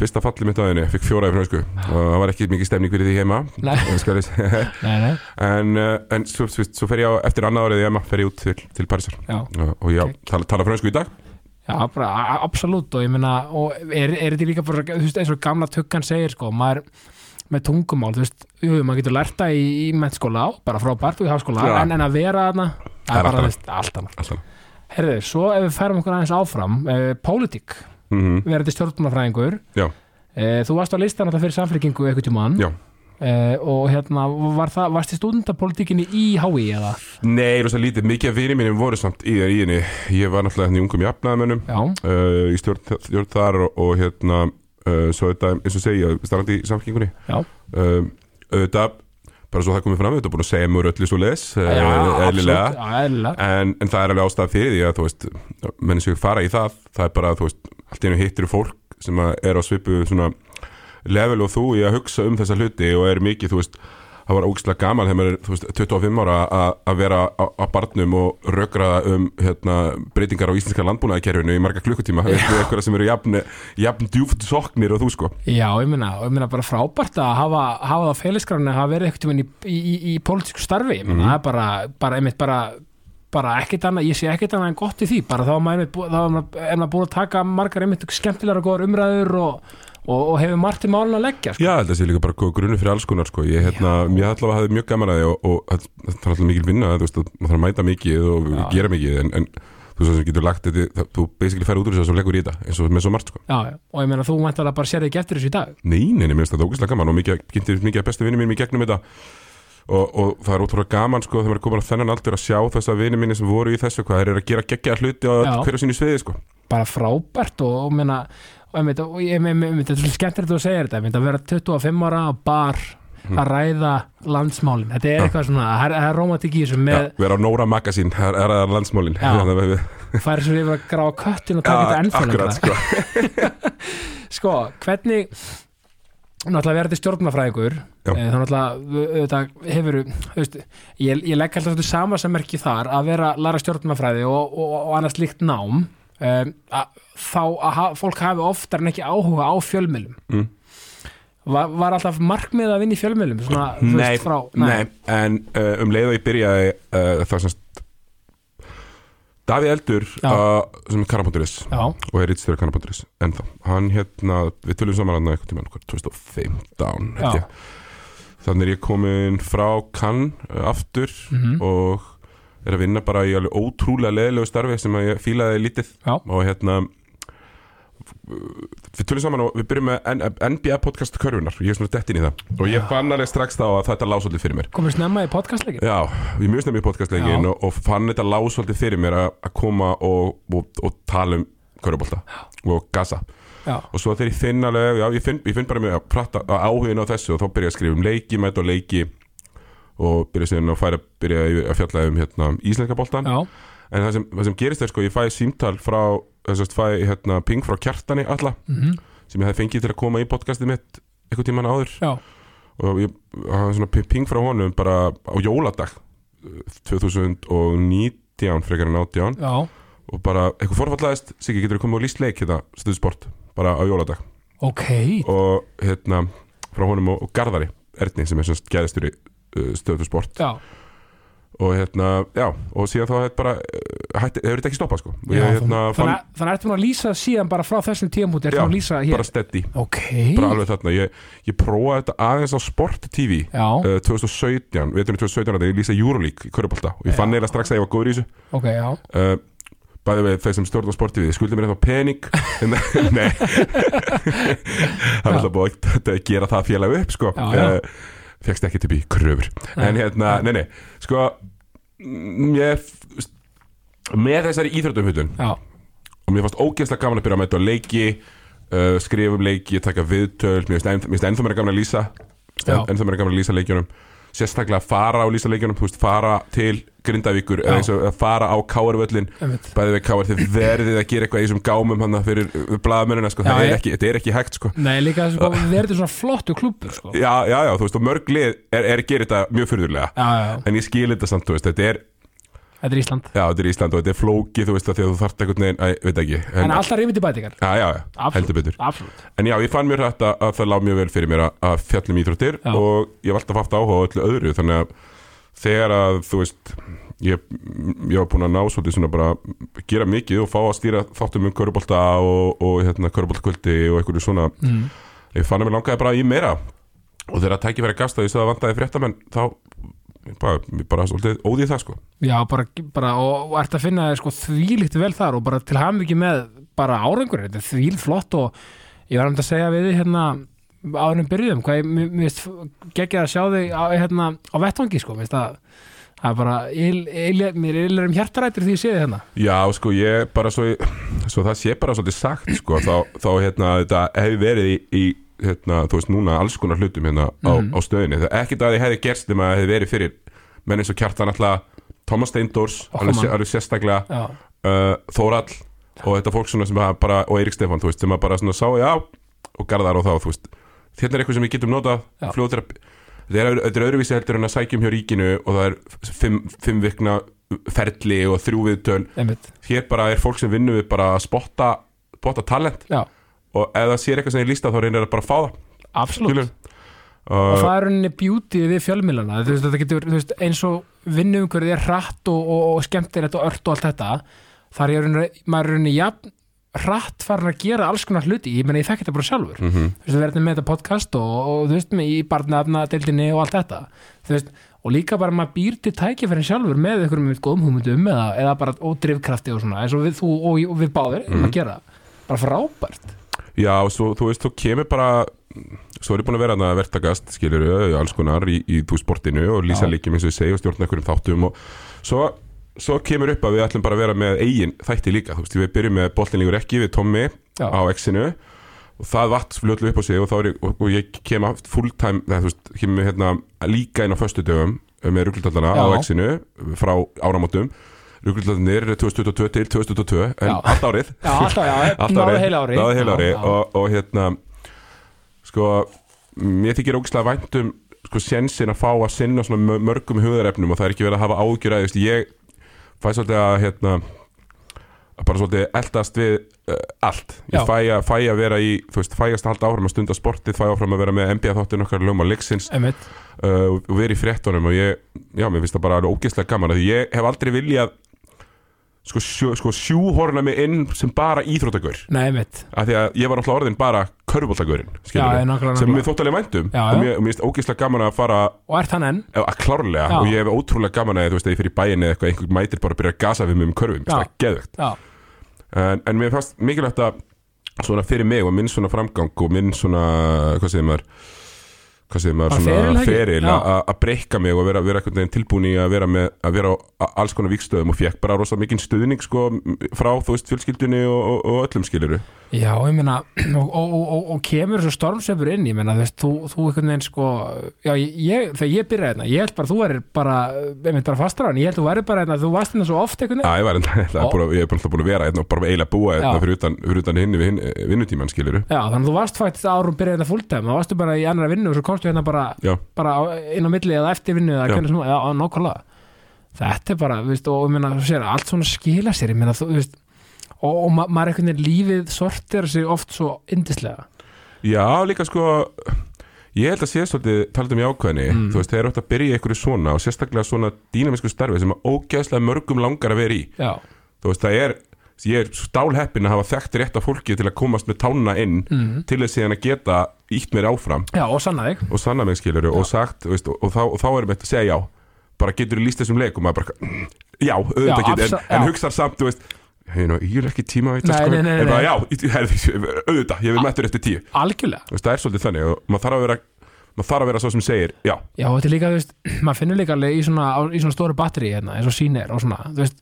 Fyrsta fallið mitt á æfinni, fikk fjóra í frönsku. Og það var ekki mikið stemning fyrir því heima Nei. Nei, En, uh, en svo, svo, svo fer ég á, eftir annað árið í Emma fer ég út til, til Parísar. Já, og, ég Ok. tala, tala frönsku í dag? Já, bara absolutt og ég meina, og er, er þetta líka bara, þú veist, eins og gamla tuggan segir sko, maður með tungumál, þú veist, jú, maður getur lært það í, í mennskóla, bara frábært og í háskóla, Já. en, en að vera þarna það er bara, allt þú veist, allt annað Herðu, svo ef við færum okkur aðeins áfram uh, pólitík, mm -hmm. verandi stjórnmálafræðingur Já. uh, þú varst á listan alltaf fyrir samfélkingu eitthvað tjóman Já. uh, og hérna, var það, varst í stúdendapolítikinni í HÍ eða? Nei, rosa lítið, mikið af vinið mínum voru samt í, í henni Ég var náttúrulega henni ungum jafnaðamönnum Já, uh, í stjórn, stjórn þar og, og hérna svo þetta, eins og segja, starfandi í samfélkingunni Já. um, auðvitað bara svo það komið fram, þetta er búin að segja mjög öllu svo les Já, eðlilega. en, en það er alveg ástæða fyrir því að þú veist, menn sem fara í það. Það er bara, þú veist, allt einu hittir fólk sem er á svipu svona level og þú í að hugsa um þessa hluti og er mikið, þú veist það var ógislega gaman þegar maður er, veist, 25 ára að- vera á, barnum og rökraða um hérna, breytingar á íslenska landbúnaðakerfinu í marga klukkutíma. Við eitthvað sem eru jafn, jafn djúft soknir og þú sko. Já, ég og ég meina bara frábært að hafa, hafa það félagsgráni að hafa verið eitthvað í, í, í, í pólitísku starfi. Ég meina, það er bara, bara einmitt bara bara ekkert annað, ég sé ekkert annað en gott í því. Bara þá er er er maður búin að taka margar einmitt skemmtilegar og góðar umræður og, og, og hefur margt í málun að leggja sko. Já, þetta sé líka bara grunni fyrir alls konar sko. ég, hérna, allavega hafði mjög gaman að og, og það það er alltaf mikil vinna að maður þarf að mæta mikið og Já. gera mikið en, en þú svo sem getur lagt þetta það, þú basically fer út úr þessu og leggur í þetta eins og með svo margt sko. já, og ég meina þú mæntalega bara sér ekki eftir þessu í dag Nei, nei, nei, mér finnst þetta ógæslega gaman og mikið, kynntir mikið af bestu vinnum mínum í gegnum þetta og, og það er ótrúlega gaman sko, þegar maður er komin að þennan aldur að sjá þessa vinnum mínir sem voru í þessu hvað eru að gera geggja hluti á hverju sínu sviði sko. bara frábært og, og, meina, og, ég meina, þetta er svolítið skemmtilegt að segja þetta einmitt, að vera 25 ára á bar að ræða landsmálin þetta er eitthvað svona, það er, romantik í þessu Já, með vera á Nóra Magazine, það er það landsmálin Já. Þannig að við- yfir að gráða köttin og taka þetta lengra sko. sko, hvernig náttúrulega verður þetta stjórnmafræðingur Já. eh, þá náttúrulega hefur veist, ég, ég legg alltaf þetta sama sem merki þar að vera að læra stjórnmafræði og, og, og annars líkt nám um, að, þá að fólk hafi oftar en ekki áhuga á fjölmjölum Mm. var, var alltaf markmið að vinna í fjölmjölum svona, Nei, veist, frá, nei, en uh, um leið og ég byrjaði uh, það semst Davíð Eldur uh, sem er Karaponturis já, og er rítstjóri Karaponturis ennþá, hann hérna við tölum saman hann eitthvað tíma 2015 held Já. ég. þannig er ég komin frá uh, aftur mhm, og er að vinna bara í alveg ótrúlega leðilegu starfi sem að ég fílaði lítið. Já. og hérna við tölum saman og við byrjum með NBA podcast körfunar, ég er svona dett inn í það. Og ég fann alveg strax þá að þetta lág svolítið fyrir mér. Komið snemma í podcastleikin Já, ég mjög snemmi í podcastleikin og, og fann þetta lág svolítið fyrir mér að koma og, og, og tala um körfubólta og gasa já, og svo þegar ég finn alveg, já ég finn, ég finn bara með að prata áhugin á þessu og þá byrja að skrifa um leiki, mæta og leiki og byrja síðan að færa byrja að fjalla um hérna, íslenska boltan já, en það sem, það sem gerist er sko, ég fæ símtal frá, þess að fæ hérna, ping frá kjartani alla mhm, sem ég hef fengið til að koma í podcastið mitt einhvern tímann áður. Já. Og ég hafa svona pi- ping frá honum bara á jóladag uh, 2019 frekar en 18 já, og bara eitthvað forfallaðist Siggi getur komið og líst leik hérna stuðsport bara á jóladag. Ok. Og hérna frá honum og, og Garðari Erni sem er svona gæðistur í stöðusport já, og hérna, já, og síðan þá hefur uh, hefur þetta ekki stoppað sko? Og ég Já, hérna þannig, fann þannig að ertu búin að lýsa síðan bara frá þessum ertu Já, búin að lýsa hér? bara steady, ok, bara alveg þarna. Ég, ég prófaði þetta aðeins á Sport TV já, uh, 2017, veitum við 2017 að ég lýsa Euroleague í Körbólta og ég fann Já. eiginlega strax að ég var góður í þessu. Ok, já. Uh, bæði við þeir sem stjórn á sportífið þið skuldið mér eitthvað pening. En- nei það er alltaf búið að gera það félag upp sko. Já, já. uh, fegst ekki til bí kröfur. En hérna, nei. nei, sko mm, ég með þessari íþróttumhutun já, og mér fannst ógeðslega gaman að byrja að mæta á leiki uh, skrifa um leiki, taka viðtöl mér finnst ennþá mér gaman að lýsa ennþá mér gaman að lýsa leikjunum sérstaklega að fara á lýsa leikjunum þú veist, fara til Grindavíkur eða eins og að fara á Káarvöllin einmitt. Bæði við Káar, þið verðið að gera eitthvað í þessum gámum hann fyrir blaðamennina, sko, það er ekki, þetta er ekki hægt, sko. Nei, líka sko, verður svona flottu klubur sko. Já, já, já, þú veist, og mörg lið er, er að gera þetta mjög fyrðurlega en ég skil þetta samt, þú veist, þetta er þetta er Ísland já, þetta er Ísland og þetta er flókið, þú veist, að því að þú þarft einhvern veginn, æ, veit ekki En alltaf rífið til bætingar Já, já, já, Absolutt. heldur betur Absolutt En já, ég fann mér þetta að það lág mjög vel fyrir mér að, að fjallum íþróttir Já. og ég hef alltaf haft áhuga á öllu öðru þannig að þegar að, þú veist ég, ég var búin að ná svolítið svona bara gera mikið og fá að stýra þáttum um körubolta og, og hérna köruboltakvöldi og einhverju svona mm. ég fann að mér langaði bara í meira og þegar að tækifæri að ég sagði að vantaði fréttamenn þá bara, bara svolítið óðið það sko. Já, bara, bara og, og ert að finna sko þvílíkt vel þar og bara til hafum ekki með bara árangur, þetta er þvíl flott og ég var um að segja við þig hérna áðurum byrjuðum, hvað ég, finnst geggjað að sjá þig á, hérna, á vettvangi sko, finnst að það er bara, il, il, mér er um hjartarættur því ég sé þig hérna. Já, sko, ég bara svo, svo það sé bara svolítið sagt, sko, þá, þá hérna, þetta hefur verið í, í hérna, þú veist, núna alls konar hlutum hérna á, Mhm. á stöðinni. Það er ekkert að þið hefði gerst að það hefði verið fyrir menn eins og kjartan alltaf Thomas Steindors, alveg, alveg sérstaklega uh, Þórall og þetta fólk sem bara, og Eirik Stefán, þú veist, sem að bara svona sá, já, og Garðar og þá, þú veist. Þetta er eitthvað sem við getum notað fljóður þetta er, er öðruvísi heldur en að sækjum hjá ríkinu og það er fimm, fimm vikna ferli og þrjú viðtöl. Einmitt. Hér bara er fólk sem vinnur við bara að spotta, spotta talent. Já, og ef það sér eitthvað sem ég lísta þá reynir það bara að fá það. Absolutt. Skilur og það er rauninni beauty við fjölmiðlana. Þú veist, þetta getur, þú veist, eins og vinnumhverfið er hratt og, og, og skemmtilegt og ört og allt þetta þar er rauninni, maður er rauninni jafn hratt farin að gera alls konar hluti. Ég meina ég þekki þetta bara sjálfur. Mm -hmm. þú veist, við erum með þetta podcast og, og þú veist, með í barnaefna deildinni og allt þetta. Þú veist, og líka bara maður býr til tækifærin sjálfur með einhverjum með góðum hugmyndum eða, eða bara og drifkrafti og svona eins og við, þú og, og við báðir mm. að gera. Bara frábært Já, svo, þú veist, þú kemur bara svo er ég búin að vera að verktakast skilur alls konar í, í þú sportinu og lýsa líkjum eins og ég segi og stjórna einhverjum þáttum og svo, svo kemur upp að við ætlum bara að vera með eigin þætti líka, þú veist, við byrjum með boltinlingur ekki við Tommy Já. á X-inu og það vatt fljótlu upp á sig og, þá er ég, og, og ég kem aft fulltime það, þú veist, kemur hérna líka inn á föstu dögum með rugglutöldana á Já. X-inu frá áramótum rugglutöldinir 2022 til 2022 en allt árið. Já, alltaf, já, Allt náðu árið. heila ári Náðu heila ári Já, já. og, og hérna sko mér þykir ógislega væntum sko sensin að fá að sinna svona mö- mörgum hugðarefnum og það er ekki verið að hafa ágjur að ég fæ svolítið að hérna að bara svolítið eldast við uh, allt, ég fæ að, fæ að vera í þú veist, fæ að halda áfram að stunda sportið fæ áfram að vera með NBA þáttin okkar lögum að leiksins uh, og vera í fréttunum. Og ég, já, mér finnst það bara ógeðslega gaman því. Ég hef aldrei viljað sko, sjó, sko sjúhorna mig inn sem bara íþróttagur Nei, mitt af því að ég var alltaf orðin bara körfbóltagurinn Já, ég nákvæmlega, sem nákvæmlega. mér þótt alveg væntum Já, og já. mér, mér finnst ógeðslega gaman að fara Og ert hann enn? Eh, að klárlega. Já. og ég hef ótrúlega gaman að þú veist að ég fyrir bæin eða eitthvað einhver mætir bara að byrja að gasa við mig um körfum Já. það er geðvegt Já, en, en mér fannst mikilvægt að svona fyrir mig og minn svona framgang og minn svona, hvað segir maður feril, Já. að- breyka mig og vera, vera tilbúin í að vera, með, að vera á alls konar vikstöðum og fekk bara rosa mikinn stuðning sko, frá þú veist fjölskyldunni og, og, og öllum skiluru já, ég meina og, og, og, og, og kemur svo stormsefur inn ég meina, þú veist, þú, þú einhvern veginn sko já, ég, þegar ég byrjaði hérna, ég held bara þú værir bara, einmitt bara fastur á hann ég held þú værir bara hérna, þú varst hérna svo oft einhvern Já, veginn ég var að- ég er bara alltaf búin að vera hérna og bara eiginlega búa hérna Já. fyrir utan, utan hinn vinnutíman skiluru Já, þannig byrjaði hérna bara í bara, inn á milli eða eftir vinnu eða nákvæmlega. Þetta er bara, veist, og ég meina, þú sér, allt svona skila sér, ég meina, þú veist og, og ma maður einhvern veginn lífið sortir sig oft svo yndislega. Já, líka sko Ég held að sé svolítið, talað um jákvæðni Mm. Þú veist, þeir eru átt að byrja í einhverju svona og sérstaklega svona dýnamisku starfi sem að ógeðslega mörgum langar að vera í. Já, Þú veist, það er ég er stálheppin að hafa þekkt rétt af fólki til að komast með tána inn mm. til þess að geta ítt mér áfram. Já og sanna þig. Og sanna mig skiluru og sagt, veist, og, og, þá, og þá erum við að segja já. Bara getur þú líst þessum leik og maður bara "Mm, já, auðvitað getur, en, en já. hugsar samt, þú veist hey, no, ég er ekki tíma að herði, auðvitað, ég vil mættur eftir tíu. Algjörlega. Það er svolítið þannig og maður þarf að vera maður þarf að vera svo sem segir, já, Já, þetta er líka, þú veist, maður finnur líka alveg í svona, í svona stóru batteri hérna, eins og sýnir og svona, þú veist,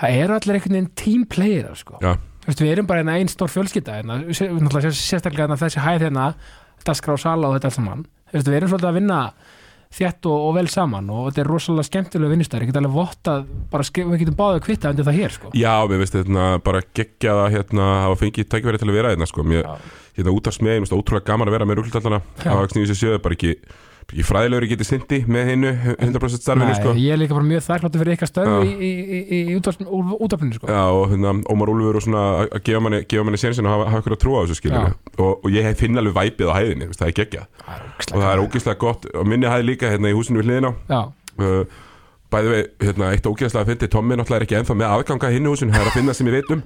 það eru allir einhvern veginn team player, sko. já, Þú veist, við erum bara hérna einn stór fjölskylda hérna, sérstaklega hérna þessi hæð hérna, dasgrá sala og þetta allt saman. Þú veist, við erum svolítið að vinna þétt og, og vel saman og þetta er rosalega skemmtilega vinnustæður, ég get alveg vottað, bara við getum báðið að kvitta undir það hér, sko. já, mér veist þetta bara geggja það hérna, hafa fengið tækifæri til að vera hérna, sko, mér, hérna út af smiðin, ótrúlega gaman að vera með ruglutallana Já. á X9 7, bara ekki, ekki fræðilegur ég geti sindi með hinnu 100% starfinu, Nei, sko. ég er líka bara mjög þakkláttur fyrir ykkar stöðu Já. í, í, í, í útafninu, sko. Já, og hérna, Ómar Úlfur og svona að- gefa manni, gefa manni sénsinn og hafa, hafa ykkur að trúa á þessu skilur Já. og, og ég hef finn alveg væpið á hæðinni, það er er og það er ógeðslega gott. Og minni hæði líka hérna í húsinu við hliðina. Uh, bæði við, hérna, eitt ógeðslega fyndi Tommi náttúrulega er ekki ennþá með aðganga hinnu húsinu það er að finna sem ég veit um,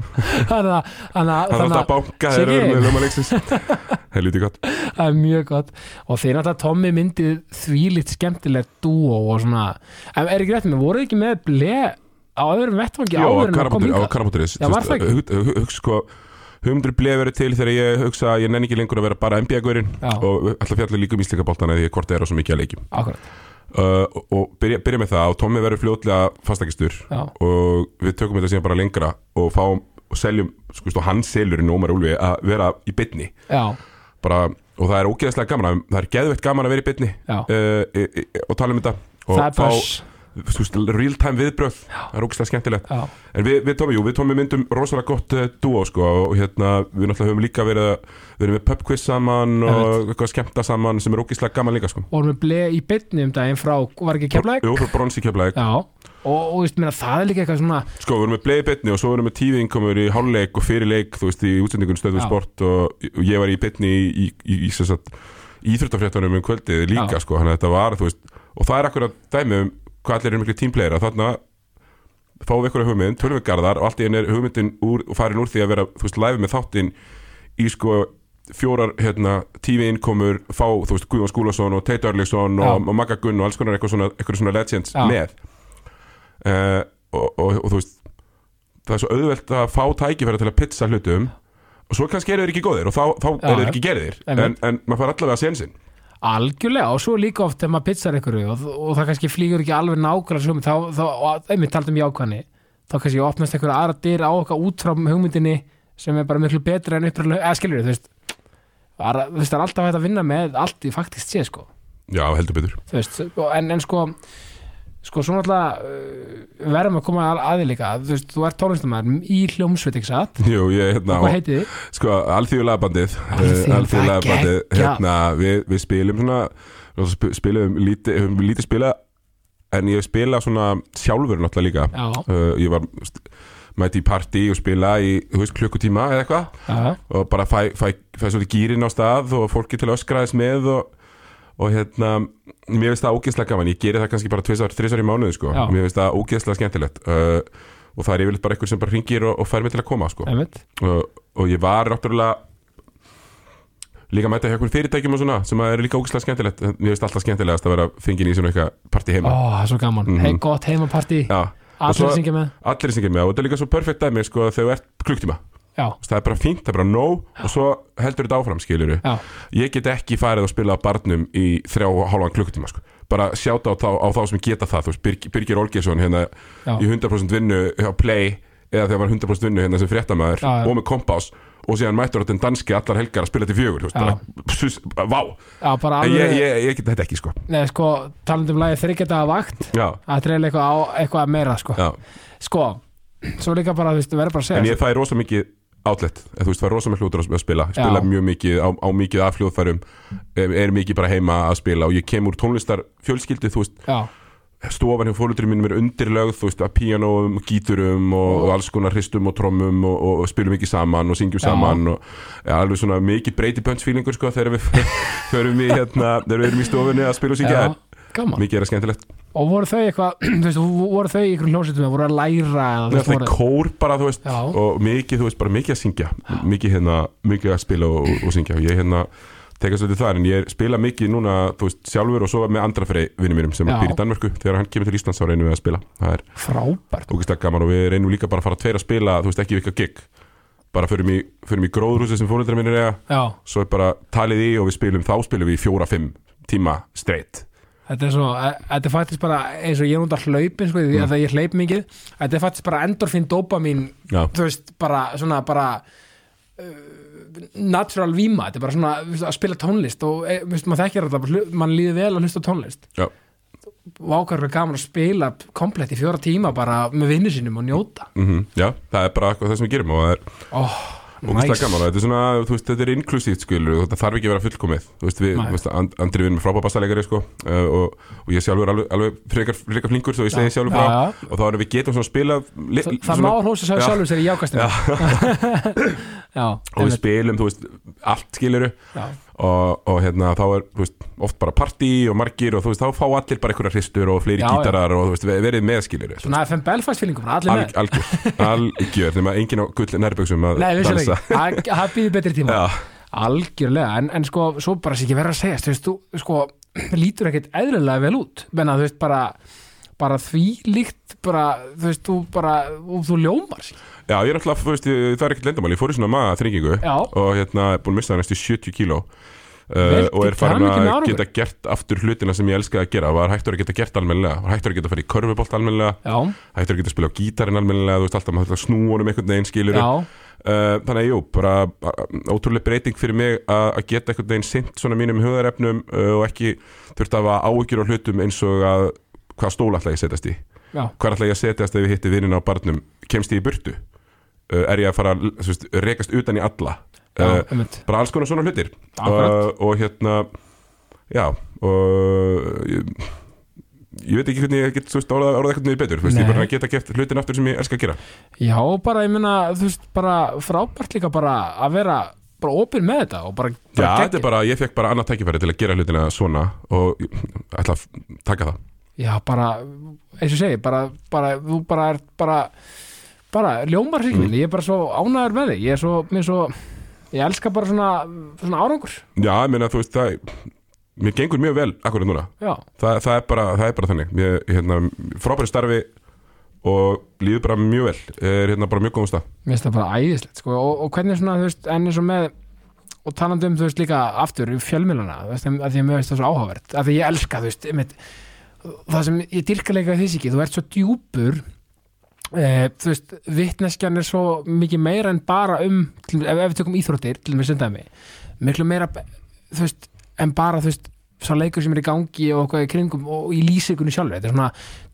þannig að, að, það er alltaf að banka þegar við erum með lögmaleiksins það er lítið gott. Það er mjög gott. Og þeir náttúrulega Tommy myndið þvílitt skemmtilegt dúo og svona. En er ekki rétt með, voruð ekki með ble á öðrum á áður en að kom Karabóttur- á hingað? Karabótturis Já, það ekki? hugsa sko hugmyndur bleið verið til þegar ég hugsa að ég nenni ekki lengur að vera bara NBA-gurinn Já. og alltaf fjallir líka um íslikaboltana því að hvort það er á svo mikið að leikjum. Akkurat, uh, og- og byrja, byrja með það og Tommi verður fljótlega fastakistur og við tökum þetta síðan bara lengra og fáum og seljum, sko, stó, hann selur í Nómar Úlfi að vera í bytni bara, og það er ógeðslega gaman að- það er geðveitt gaman að vera í bytni uh, e, e, og tala um þetta. Og fá real time viðbröð það er ógeðslega skemmtilegt. Já, en við, við Tómi, jú, við Tómi myndum rosalega gott uh, dúo sko og hérna við náttúrulega höfum líka verið við erum með pubquiz saman og eitthvað skemmta saman sem er ógeðslega gaman líka sko. Vorum við bleið í bytni um daginn frá, var ekki keflæk? Jú, frá bronsi Já, og, og veist, meina, það er líka eitthvað svona Sko, við erum með bleið bytni og svo erum við tífi innkomur í hálfleik og fyrir leik, þú veist, í útsendingun stöðu sport og, og ég var í bytni í, í, í, í, í, í íþróttafréttunum um kvöldið líka, Já. sko, þannig að þetta var, þú veist, og það er akkurat dæmi um hvað allir eru miklu tímplegir að þarna fáum við ykkur hugmynd, tölum við garðar og allt í einu er hugmyndin úr, farin úr því að vera, þú veist, live með þáttinn í sko fjórar hérna, tífi innkomur fá, þú veist, Guðjón Skúlason og Örliksson Já. og, og Magga Gunn og alls konar eitthvað svona, eitthvað svona legends Já. með. Uh, og, og, og þú veist það er svo auðvelt að fá tækifæri til að pizza hlutum og svo kannski eru þeir ekki góðir og þá, þá eru þeir ekki gerðir. En, en maður fær allavega að sénsinn algjörlega og svo líka oft þegar maður pizzar einhverju og, og það kannski flýgur ekki alveg nákvæmlega svo þá, þá, og einmitt taldum jákvæðni þá kannski opnast einhverja aðra dyr á okkar út frá hugmyndinni sem er bara miklu betra en uppræðlega, eða skilur þú veist það er, alltaf hægt að vinna með allt í faktist sé sko. Já, heldur betur. Veist, en, en sko sko svo náttúrulega uh, verðum að koma að aði líka þú veist, þú ert tónlistamæður í hljómsveit ekki satt, Jú, ég, hérna, hvað heitið þið? Sko, alþjóðlega bandið Alþýðulega, Alþjóðlega bandið hérna, við, við spilum svona spilum lítið, höfum lítið spila en ég spila svona sjálfur náttúrulega líka. Uh, ég var mæti í partí og spila í veist, klukkutíma eða eitthvað. Og bara fæ, fæ, fæ svolítið gýrin á stað og fólki til að öskraðis með og, og hérna mér finnst það ógeðslega gaman, ég geri það kannski bara tvisar, þrisar í mánuði sko, mér finnst það ógeðslega skemmtilegt uh, og það er yfirleitt bara einhver sem bara ringir og, og fær mig til að koma sko. Einmitt. Og, og ég var náttúrulega líka að mæta hjá einhverjum fyrirtækjum og svona sem er líka ógeðslega skemmtilegt. Mér finnst alltaf skemmtilegast að vera fengin í svona eitthvað partí Ó, heima það er svo gaman, Mhm. hei gott og allir syngja með. og þetta er líka svo perfekt dæmi sko þegar þú ert klukktíma það er bara fínt, það er bara nóg og svo heldur þetta áfram skilur já, ég get ekki farið að spila á barnum í þrjá og hálfan klukkutíma sko. bara sjáta á, á þá sem geta það þú veist, Birgir, Birgir Olgesson hérna já, í 100% vinnu hjá Play eða þegar var 100% vinnu hérna sem fréttamaður Já, já. og með kompás og síðan mættur á den danski allar helgar að spila til fjögur þú Já. bara, sus, vá já, En alveg ég, ég, ég get þetta ekki sko Nei, sko, talandi um lagi þryggjata vakt já, Það er eitthvað, á, eitthvað meira, sko já. Sko, svo líka bara, þú veist, verður bara að segja en ég fæ rosa mikið outlet. Þú veist, fæ rosa mikið hlutur að spila. Ég spila Já. mjög mikið á, á mikið af hljóðfærum. Er, er mikið bara heima að spila. Og ég kem úr tónlistar fjölskyldi þú veist, Já, stofan hjá fólundurinn mínum er undirlögð þú veist, að píanóum, gíturum og, og alls konar hristum og trommum og, og, og spilum mikið saman og syngjum Já. saman og ja, alveg svona mikið breyti punch feelingur sko þegar við förum í hérna, þegar við erum í stofunni að spila og syngja. Mikið er að skemmtilegt Og voru þau eitthvað, voru þau í einhverjum hljómsveitum eða voru að læra eða, Þetta er kór bara, þú veist Já. og mikið, þú veist, bara mikið að syngja. Mikið hérna, mikið að spila og, og syngja. Og ég hérna tekast svolítið þar en ég spila mikið núna, þú veist, sjálfur og svo með andra fyrir vinnum mínum sem býr í Danmörku. Þegar hann kemur til Íslands þá reynum við að spila. Það er Frábært. og við reynum líka bara að fara tveir að spila þú veist, ekki vika gig. Bara förum í, í gróðrúsi sem fóröldra mínir Já, svo er bara talið í og við spilum þá spilum við í fjóra-fimm tíma straight þetta er svo, e- þetta er faktisk bara eins og ég er að hlaupin, sko, því Mm. að það ég hleyp mikið Þetta er faktisk bara endorfin dopamin Já, þú veist, bara svona bara uh, natural víma. Þetta er bara svona veist, að spila tónlist og e, veist, maður þekkir þetta, mann líður vel að hlusta tónlist. Já. vákar er gaman að spila komplett í fjóra tíma bara með vinnu sínum og njóta. Mm já, það er bara eitthvað það sem við gerum og það er oh, ógeðslega gaman og þetta er svona, þú veist, þetta er inklusíft skilur, þetta þarf ekki að vera fullkomið þú veist, við, þú veist, And, Andri vinn með frábæð bassalegari sko, uh, og, og ég sjálfur alveg, alveg frekar, frekar flinkur, svo ég segi sjálfur frá já, já. og þá erum við getum svona spila li, það, það má sá Já. sjálfur sér í jákastum já, og við spilum, þú veist, allt skiluru já, og, og hérna þá er veist, oft bara partí og margir og þú veist, þá fá allir bara einhverja hristur og fleiri Já, já. gítarar og þú veist, ve- verið með skiluru svona FM Belfast fílingum allir með, Alg, algjör, algjör nema engin á gull nærböksum að nei, dansa. það býður betri tíma. Já, algjörlega, en, en sko, svo bara sé ekki verið að segja þú veist, þú sko, lítur ekkert eðlilega vel út, menna þú veist, bara bara því líkt bara, þú veist, þú bara, og þú ljómar sér já, ég er alltaf, þú veist, það er ekkert lendamál ég fór í svona maga þringingu og hérna, er búin að missa það næstu 70 kíló. Uh, og er farin að geta gert aftur hlutina sem ég elskaði að gera. Var hægtur að geta gert almennilega var hægtur að geta fara í körfubolt almennilega já, hægtur að geta spila á gítarinn almennilega þú veist alltaf maður þarf að snúa honum einhvern veginn skilur já, uh, þannig að jú, bara bara ótrúlega breyting fyrir mig að geta einhvern veginn sint svona mínum hugarefnum uh, og ekki þurft að hafa áhyggjur á hlutum eins og að hvað stóla ætla ég að setjast í? Já, hvað ætla ég að setjast ef ég hitti vinnin á barnum? Kemst ég í burtu er ég að fara að rekast utan í alla. Já, uh, bara alls konar svona hlutir. Uh, og hérna já og ég, ég veit ekki hvernig ég get orðað, eitthvað niður betur. Veist, ég bara geta gert hlutin aftur sem ég elska að gera. Já, bara, ég meina, þú veist, bara frábært líka bara að vera bara opinn með þetta og bara, já, bara þetta er bara, ég fekk bara annað tækifæri til að gera hlutina svona og ég ætla að taka það. Já, bara, eins og segi, bara, bara, þú bara er bara, bara ljómar hryggminn, Mm. ég er bara svo ánæður með þig, ég er svo, mér svo, ég elska bara svona, svona árangur, já, ég meina, þú veist, það mér gengur mjög vel akkurat núna. Já, það, er, bara, það er bara þannig. Ég, hérna, frábæri starfi og líður bara mjög vel. Er hérna bara mjög góðum stað. Mér finnst það bara æðislegt, sko, og, og hvernig svona, þú veist, en eins og með, og talandi um, þú veist, líka aftur í fjölmilana, þú veist, að því að mér veist það svo áhugavert, að því ég elska, þú veist, einmitt, það sem ég dyrka leika því ekki, þú ert svo djúpur e, þú veist, vitneskjan er svo mikið meira en bara um til, ef, ef við tökum íþróttir, til mér sundaði miklu meira, þú veist en bara, þú veist, sá leikur sem er í gangi og eitthvað í kringum og í lýsingunni sjálfur þetta er svona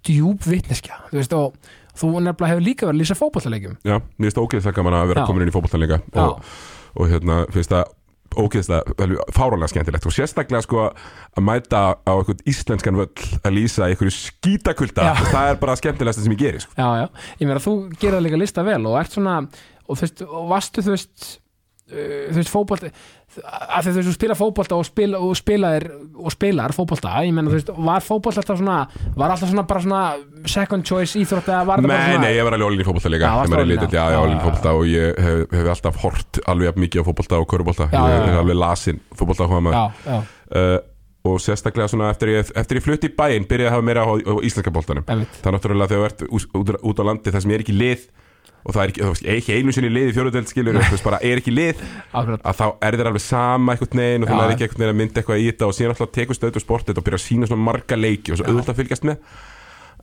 djúp vitneskja þú veist, og þú nefnilega hefur líka verið að lýsa fótballaleikjum já, mér finnst ógeðslega gaman að vera Já. komin inn í líka Já. og, og hérna finnst það ógeðslega fáránlega skemmtilegt og sérstaklega sko að mæta á einhvern íslenskan völl að lýsa einhverju skítakulda það er bara skemmtilegast sem ég geri sko. Já, já, ég meina þú gerir líka lista vel og ert svona, og veist, og varstu þú veist, þú veist fótbolta að þú veist, þú spila fótbolta og, spila, og spilaðir og spilar fótbolta ég meina þú veist, var fótbolta alltaf svona var alltaf svona bara svona second choice íþrótt eða var það bara Nei, svona nei, ég var alveg ólinn í fótbolta líka Já, lítill, já. já, ólinn í já, fótbolta og ég hef, hef alltaf hort alveg mikið á fótbolta og körubólta ég já. alveg lasin fótbolta á maður Já, já, uh, og sérstaklega svona eftir ég, eftir ég flutti í bæinn byrjaði að hafa meira á, á íslenska boltanum. Einmitt. Það og það er ekki, veist, ekki einu sinni lið í fjóruðeld skilur, þú veist, bara er ekki lið. Að þá er þér alveg sama einhvern veginn og þú er ekki einhvern veginn að mynda eitthvað í þetta og síðan alltaf tekur stöðu sportið og byrja að sína svona marga leiki og svo auðvitað að fylgjast með.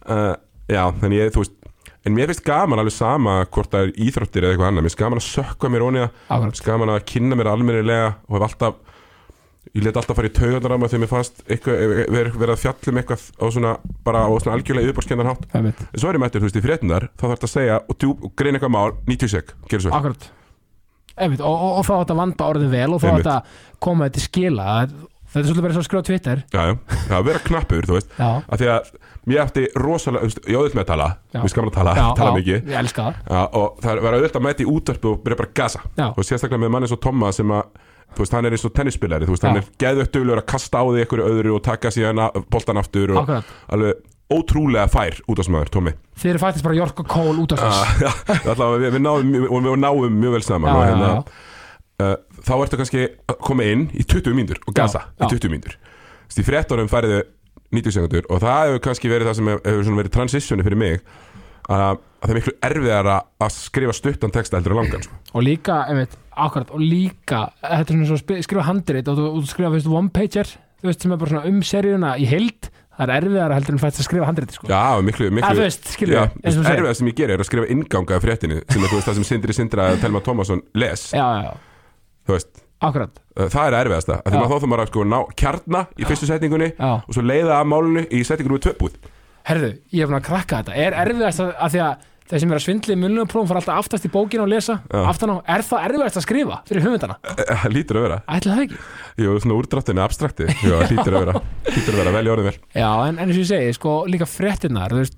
Uh, já, þannig ég, þú veist en mér finnst gaman alveg sama hvort það er íþróttir eða eitthvað annað, mér finnst gaman að sökka mér það. Mér finnst gaman að kynna mér almennilega og hef alltaf ég let alltaf fara í taugarnar á mig þegar mér fannst eitthvað, verið verið að fjallum eitthvað á svona, bara á svona algjörlega yfirbórskendan hátt. En svo er ég mættur, þú veist, í fréttunar þá þarf þetta að segja og, og greina eitthvað mál 90 sek, gerðu svo. Akkurat. Einmitt, og, og, og þá átt að vanda orðin vel og þá Einmitt. átt að koma þetta skila. Þetta er svolítið verið svo á Twitter. Já, já, já, vera knappur, þú veist. Af því að mér átti rosalega, ég áður með að tala við skaman að tala, já, tala já, mikið. Það. Já, og það var auðvitað að mæta í útvarpu og byrja bara að gasa. Og sérstaklega með manni svo Tomma sem að þú veist, hann er eins og tennisspilari, þú veist, hann Já. er geðvögt duglegur að kasta á því einhverju öðru og taka síðan boltan aftur og Akkurat, alveg ótrúlega fær út af smaður, Tommi þið eru faktisk bara Jork og Cole út af Já, allavega við, við, náum, við náum mjög vel saman Já, og já, hérna, já. uh, þá ertu kannski að koma inn í 20 mínútur og gasa í já. 20 mínútur Þess, í fréttunum færiðu 90 sekundur og það hefur kannski verið það sem hefur, verið transitioni fyrir mig að, að það er miklu erfiðar að skrifa stuttan texta heldur en langan sko. og líka, einmitt, akkurat og líka, þetta er svona svo að spi- skrifa handrit og þú, og þú skrifa, veist, one pager þú veist, sem er bara svona um seríuna í heild það er erfiðar heldur en fætt að skrifa handrit sko. Já, miklu, að miklu þú veist, Já, við, erfiðar sem ég gerir er að skrifa inganga af fréttinu sem er veist það sem Sindri Sindra eða Telma Tómasson les. Já, já, þú veist, akkurat. Það er erfiðasta af því maður þá þá maður að sko ná kjarna í fyrstu setningunni og svo leiða af málunni í setningunni við tvöbúð herðu, ég er búin að krakka þetta. Er erfiðast að, að því að þeir sem er að svindla í munlega prófum fara alltaf aftast í bókinu og lesa. Já. aftan á, er það erfiðast að skrifa fyrir höfundana? Það lítur að vera. Ætli það ekki? Jú, svona úrdráttinu abstrakti. Jú, það lítur að vera. Lítur að vera, velja orðin vel. Já, en, en eins og ég segi, sko, líka fréttinnar þú veist,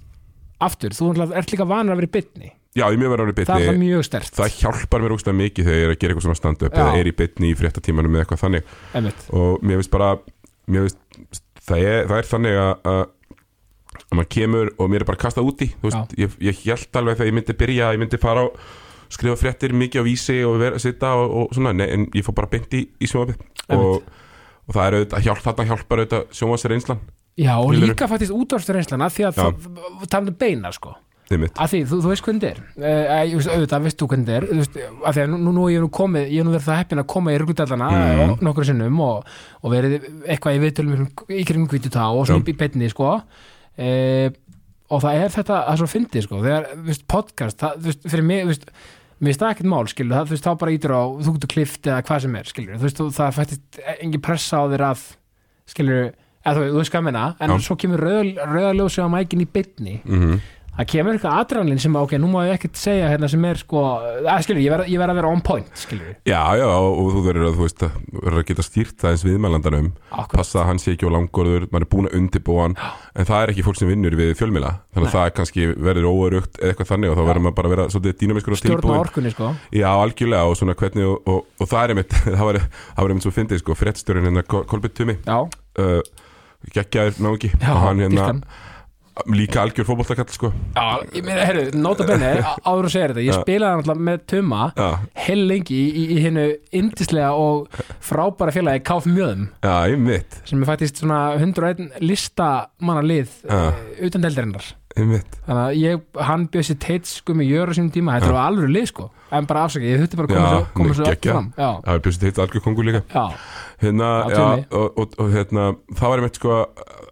aftur, þú náttúrulega ert líka vanur að vera í bytni, Já, ég er mjög verið orðin það er það bitni mjög stert Það hjálpar mér úrstæða mikið þegar ég er að gera eitthvað svona stand-up Já. eða er í bitni í fréttatímanum með eitthvað þannig. Einmitt, og mér finnst bara mér finnst, það, er, það er þannig að, að að maður kemur og mér er bara kastað úti veist, ég, ég held alveg þegar ég myndi byrja ég myndi fara á skrifa fréttir mikið á vísi og vera, sitja og, og svona nei, en ég fór bara beint í, í sjónvapið og, og það er auðvitað, hjálp, þarna hjálpar auðvitað sjónvarsir einslan Já, og Skilurðu? líka faktisk útvarsturinslan að því að það um beina sko. Að því, þú, þú veist hvernig þetta er. Uh, ég auðvitað, veist þú hvernig þetta er. Að því að nú, nú er ég nú komið ég er nú verið það heppin að koma í ruggudallana Mhm. mm. nokkur sinnum og, og verið eitthvað í viðtölum í kringum hvítutá og svona í beinni sko uh, og það er þetta að svo fyndi sko. Þegar, þú veist, podcast, það, þú veist, fyrir mig þú veist, mér finnst það ekkert mál, skilur, það, þú veist, þá bara ítur á þú getur klift eða hvað sem er, skilur þú veist, það fættist engin pressa á þér að skilur, eða þú, veist hvað ég meina. En Já. svo kemur rauðaljósi á mækin í bytni, mm það kemur eitthvað adrenalin sem, ok, nú má ég ekkert segja hérna sem er sko, að skilur, ég verð að vera on point, skilur, Já, já, og, þú verður að, þú veist, að, verður að geta stýrt það eins viðmælandanum passa að hann sé ekki á langorður, maður er búin að undirbúa hann. En það er ekki fólk sem vinnur við fjölmila þannig að Nei. það kannski verður óörugt eða eitthvað þannig og þá verður maður bara að vera svolítið dýnamiskur og stjórna tilbúin orkunni, sko. Já, algjörlega og svona hvernig og, og, og það er einmitt, það var, það var einmitt svo fyndið sko, fréttstjórinn hérna Kol- Kolbeinn Tumi. Uh, geggjaður náungi. Já, og hann hérna dýrkan. Líka algjör fótboltakall sko. Já, ég meina, herru, nota benni áður að segja þetta, ég Já. spilaði náttúrulega með Tuma Já, heil lengi í, í, í hinnu indislega og frábæra félagi Káf Mjöðum já, einmitt, sem er fættist svona 101 listamanna lið Já. uh, utan deildarinnar. Einmitt. Þannig að ég, hann bjöð sér teitt sko með jöru sínum tíma, þetta Já. var alveg lið sko. En bara afsakið, ég þurfti bara að Já, koma svo, koma svo geggjað. fram. Já, Það er bjössið heitt algjör kongur líka. Já, hérna, Já, já, Tumi. og, og, og hérna það var einmitt sko,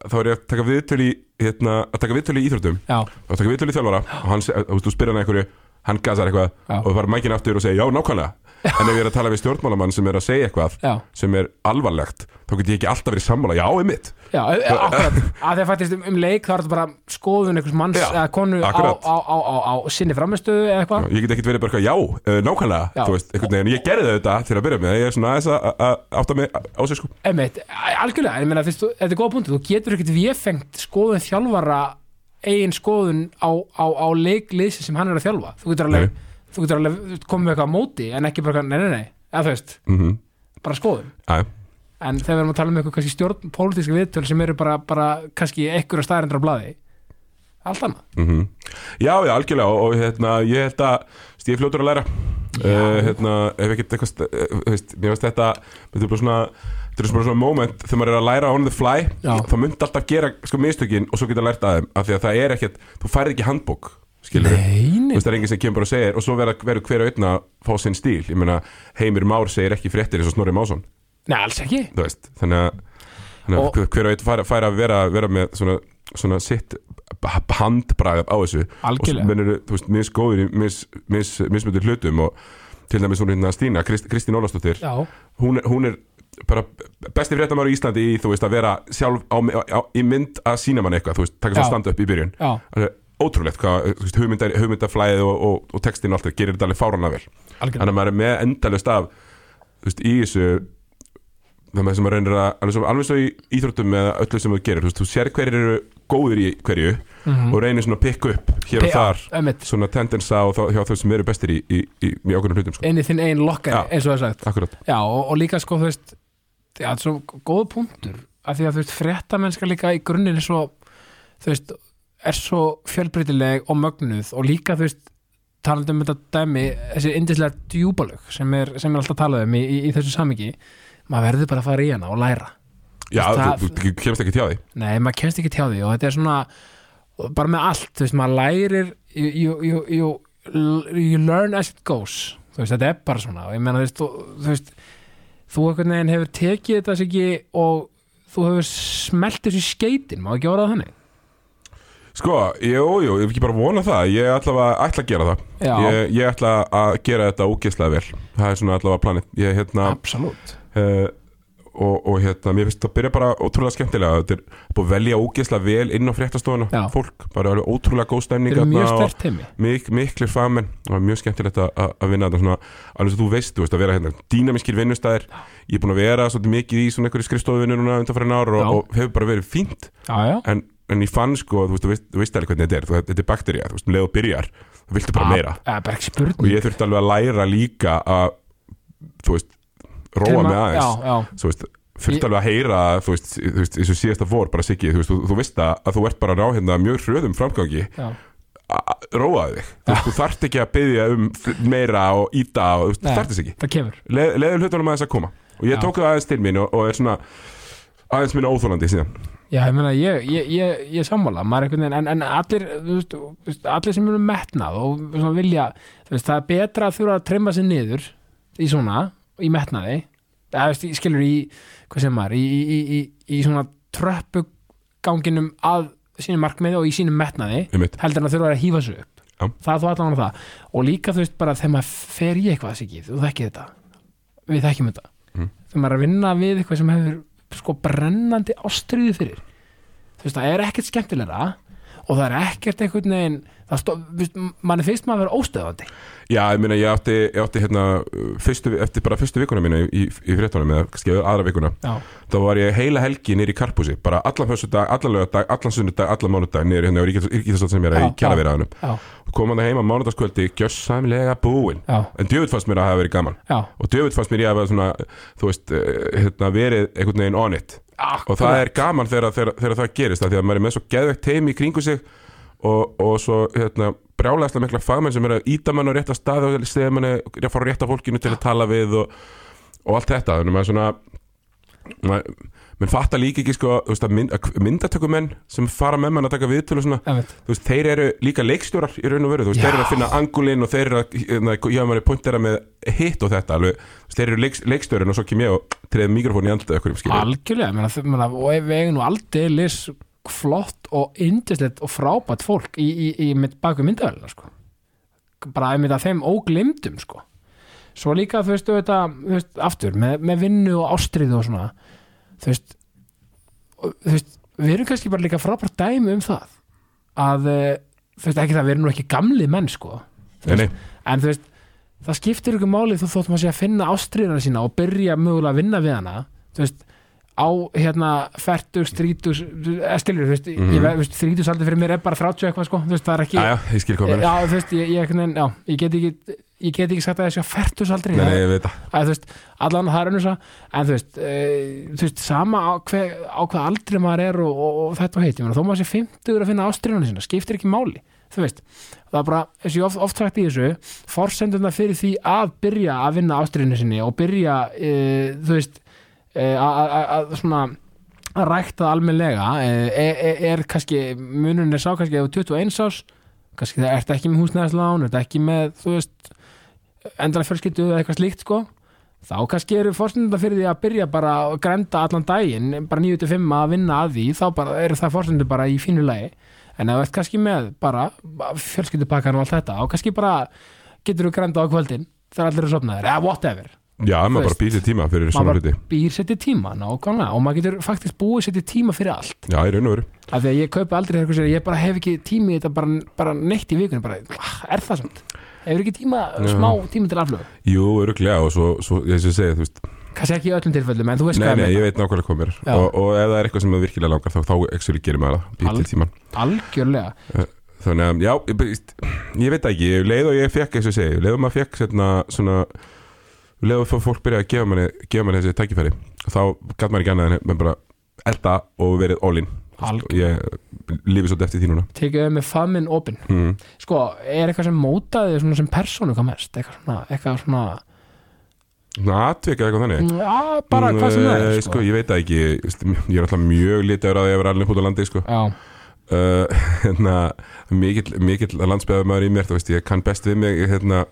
þá var ég að taka viðtölu í hérna, að taka viðtölu í íþróttum já, og taka viðtölu í þjálfara og hann, þú veist, þú spyrir hann einhverju hann gasar eitthvað Já. og það bara mækin aftur og segir já, nákvæmlega en ef ég er að tala við stjórnmálamann sem er að segja eitthvað já, sem er alvarlegt þá get ég ekki alltaf verið sammála, já, einmitt. Já e- e- akkurat, að þegar fættist um, um leik þá er þetta bara skoðun einhvers manns Já, eða konu á, á, akkurat. á, á, á, sinni framistöðu eða eitthvað. Ég get ekkert verið bara eitthvað, já, nákvæmlega Já. þú veist, einhvern veginn, ég gerði þetta til að byrja með ég er svona aðeins að- að að átta mig á sig sko. Einmitt, algjörlega, ég meina, fyrst, þetta er góða punktu þú getur ekkert véfengt skoðun þjálfara eigin skoðun á, á, á leiklýsi sem hann er að þjálfa. Þú getur alveg, þú getur alveg komið með eitthvað á móti en ekki bara, nei, nei, nei, eða þú veist mm bara skoðun, -hmm. en þegar við erum að tala um eitthvað kannski stjórn, pólitíska viðtöl sem eru bara, bara kannski einhverja staðarindur á blaði allt annað. Mm Já, já, algjörlega og, og hérna, ég held að stíði fljótur að læra. Uh, hérna, ef ekkert eitthvað þú veist, mér veist þetta þetta er bara svona þetta er bara svona moment þegar maður er að læra on the fly Já. þá myndi alltaf gera sko mistökin og svo geta lært að þeim af því að það er ekkert, þú færið ekki handbók skilur þú veist það er enginn sem kemur og segir og svo verður hver og einn að fá sinn stíl. Ég meina, Heimir Már segir ekki fréttir eins og Snorri Másson. Nei, alls ekki. Veist, þannig að, þannig að Og- hver og einn fær, fær að vera, vera með svona, svona sitt handbragð á þessu. Og algjörlega, menn eru, þú veist, misgóðir í mis, mis, mismöndir hlutum og til dæmis hún hérna Stína, Krist, Kristín Ólafsdóttir já, hún, hún er bara besti fréttamaður í Íslandi í, þú veist, að vera sjálf á, á, í mynd að sína mann eitthvað, þú veist, taka svo Já. stand upp í byrjun. Já, ótrúlegt hvað, hugmyndar, hugmyndaflæðið og, og, og textin og allt það gerir þetta alveg fárana vel algjörlega þannig að maður er með endalust af veist, í þessu þannig að maður reynir að alveg svo, alveg svo í íþróttum eða öllu sem þú gerir, þú sér hverjir eru góðir í hverju Mhm. og reynir svona að pikka upp hér og þar einmitt, svona tendensa og þá, þau sem eru bestir í, í, í, í ákveðnum hlutum sko. inn í þinn einn lokkari, Já. eins og það er sagt Já, og, og líka sko, þú veist þetta er svo góð punktur af því að þú veist, fréttamennska líka í grunninn er svo, þú veist er svo fjölbreytileg og mögnuð og líka, þú veist, talandi um þetta dæmi, þessi indislega djúbalög sem er, sem er alltaf talað um í, í, í þessu samingi, maður verður bara að fara í hana og læra. já, þú, þú kemst ekki því Nei, maður kemst ekki tjá því og þetta er svona, bara með allt þú veist, maður lærir you, you, you, you, learn as it goes. Þú veist, þetta er bara svona og ég meina, þú veist, þú, þú einhvern veginn hefur tekið þetta sig ekki og þú hefur smelt þessu skeitin, má ekki orða það þannig Sko, jú, jú, ég hef ekki bara vona það. Ég ætla að, ætla að gera það. Ég, ég ætla að gera þetta ógeðslega vel. Það er svona allavega planið. Ég, hérna, absolutt. Uh, og, og hérna, mér finnst það byrja bara ótrúlega skemmtilega. Þetta er búið að velja ógeðslega vel inn á fréttastofuna. Já. Fólk, bara alveg ótrúlega góð stemning Þetta er mjög stert heimi. mik, miklir fagmenn. Og mjög skemmtilegt að, að- að vinna þetta svona, alveg sem þú veist, þú veist að vera hérna dýnamískir vinnustæðir, ég er búin að vera svolítið mikið í svona einhverju skrifstofuvinnu núna undanfærin ár og, og hefur bara verið fínt. Já, já, en, en ég fann sko, þú veist, þú veist, þú veist alveg hvernig þetta er. Þú, þetta er bakterja, þú veist, um leið og byrjar þú viltu bara meira. Það er bara ekki og ég þurfti alveg að læra líka að þú veist, róa mig aðeins. Já, já, þú veist, þurfti alveg að heyra þú veist, þú veist, eins og síðasta vor bara siggi, þú veist, þú, þú veist að, að þú ert bara á hérna mjög hröðum framgangi. Já, að róaði þig. Þú, þú þarft ekki að byggja um meira og íta og þú þess ekki. Le, leðum hlutunum aðeins að koma. Og ég Já. tók það aðeins til mín og, og er svona aðeins mín óþólandi síðan Já, ég meina, ég, ég, ég, ég sammála. Veginn, en, en allir þú veist, allir sem eru metnað og vilja, veist, það er betra að þurfa að trimma sig niður í svona í metnaði, það veist, skilur í, hvað sem maður, í, í, í, í, í svona tröppuganginum að sínum markmiði og í sínum metnaði heldur en að þurfa að hýfa sig upp. Já. það þú allan á það. Og líka þú veist bara þegar maður fer í eitthvað ekki, þú þekkir þetta. Við þekkjum þetta. Mhm. þegar maður er að vinna við eitthvað sem hefur sko brennandi ástriði fyrir. Þú veist, það er ekkert skemmtilegra og það er ekkert einhvern veginn mann er fyrst maður að vera óstöðandi Já, ég meina, ég átti, ég átti hérna fyrstu, eftir bara fyrstu vikuna mína í, í, fréttunum eða kannski aðra vikuna já, þá var ég heila helgi nýri í Karpúsi bara allan föstudag, allan lögadag, allan sunnudag allan mánudag nýri hérna á Ríkistátt sem ég er í kjæraveraðunum já, kom hann heima mánudagskvöldi, gjössamlega búinn. Já, en djöfull fannst mér að það hafa verið gaman. Já. Og djöfull fannst mér ég að vera svona þú veist, eh, hérna, verið einhvern veginn on it. Og það er gaman þegar, þegar, þegar það gerist því að maður er með svo geðvegt teimi í kringu sig og, og svo hérna, brjálæðslega mikla fagmenn sem er að íta mann á rétta stað og segja mann að fara rétta fólkinu til að tala við og, og allt þetta. Þannig að maður svona maður, menn fattar líka ekki sko, myndatökumenn sem fara með mann að taka viðtölu og veist, þeir eru líka leikstjórar í raun og veru, veist, þeir eru að finna angulinn og þeir eru að, hérna, já, maður er pointera með hitt og þetta, alveg, þeir eru leik, leikstjórin og svo kem ég og treði mikrofón í andlið algjörlega, menna, menna, og ef eigum nú aldeilis flott og yndislegt og frábært fólk í, í, í með baku myndavelina sko. bara að þeim óglimtum sko. svo líka þú veist, þetta, þú veist aftur, með, með vinnu og ástriðu og svona þú veist, og, þú veist við erum kannski bara líka frábært dæmi um það að eh, þú veist ekki það, við erum nú ekki gamli menn sko Þú veist, en þú veist það skiptir ykkur máli þú þóttum að sé að finna ástriðina sína og byrja mögulega að vinna við hana þú veist á hérna færtug, strítus stilur, þú veist, Mhm. ég veist þrítus aldrei fyrir mér er bara 30 eitthvað sko, þú veist, það er ekki já, ég skil komin já, þú veist, ég, ég, já, ég get ekki ég get ekki sagt að þessi að færtus aldrei Nei, nei, ég veit það. Að allan það er önnur svo en þú veist, e, þú veist sama á, hver, á hvað aldrei maður er og, og, og þetta og heit, ég meina, þó maður sé 50 að finna ástriðuna sína, skiptir ekki máli þú veist, það er bara, eins og ég oft, oft sagt í þessu, forsendurna fyrir því að byrja að vinna ástriðinu sinni og byrja, e, þú veist að að- svona að rækta það almennlega e, e, er kannski, munurinn er sá kannski ef þú ert 21 ás, kannski það ert ekki með húsnæðislán, ert ekki með þú veist, endalega fjölskyldu eða eitthvað slíkt sko. Þá kannski eru fórstundar fyrir því að byrja bara að grenda allan daginn, bara 9-5 að vinna að því, þá bara eru það fórstundur bara í fínu lagi, en ef þú ert kannski með bara fjölskyldupakkan og allt þetta og kannski bara getur þú grenda á kvöldin þegar allir eru sopnaðir, eða whatever Já, maður bara býr sér tíma fyrir maður svona bara hluti. býr setja tíma nákvæmlega og maður getur faktisk búið setja tíma fyrir allt. Já, í raun og veru. Af því að ég kaupi aldrei eitthvað sér, ég bara hef ekki tími í þetta bara, bara neitt í vikunni bara, ah, er það samt? Hefur ekki tíma, Já. smá tími til aflögu? Jú, öruglega og svo, svo ég sé að segja, þú veist kannski ekki í öllum tilfellum, en þú veist Nei, hvað nei, ég veit nákvæmlega hvað mér er. Og, og ef það er eitthvað sem það virkilega langar þá, þá maður til tíman algjörlega. Þannig að, já, ég, ég veit ekki leið og ég fekk, eins og ég segi leið og maður fekk svona, svona leið og fólk byrja að gefa manni, gefa manni þessi tækifæri. Þá gæt maður ekki annað en bara elda og verið all-in ég lífi svolítið eftir því núna. Tekið þau með faðminn opinn. Mm. sko, er eitthvað sem mótaði svona sem persónu hvað mest, eitthvað svona, eitthvað svona atvika eitthvað þannig? Já, bara hvað sem það Eh, er sko, sko. ég veit það ekki, ég er alltaf mjög lítið að ég vera alveg út á landi sko. uh, hérna, mikill, mikill landsbyðamaður í mér þú veist, ég kann best við mig hérna,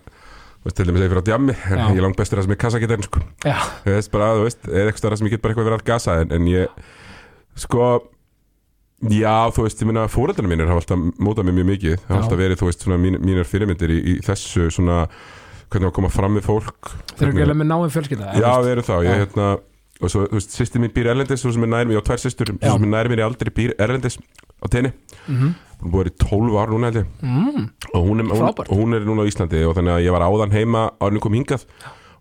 til dæmis ég fyrir á djammi en Já. ég er langt bestur að sem er veist, bara, þú veist, eða eitthvað starf sem ég get bara eitthvað verið að gasa en, en ég, sko já, þú veist, ég fóreldrarnir mínir hafa alltaf mótað mér mjög mikið. Hafa alltaf verið, þú veist, svona mín, mínar fyrirmyndir í, í þessu svona, hvernig að koma fram við fólk þeir eru ekki með náum fjölskylda Já, við erum þá, ég hérna og svo, þú veist, sýsti mín býr erlendis svo sem er nær mér, ég á tvær sýstur, svo sem er nær mér í aldrei býr erlendis á tenni, mm hún búið í 12 ár núna held ég. Mm, og hún er, hún, hún er núna á Íslandi og þannig að ég var áðan heima árið kom hingað.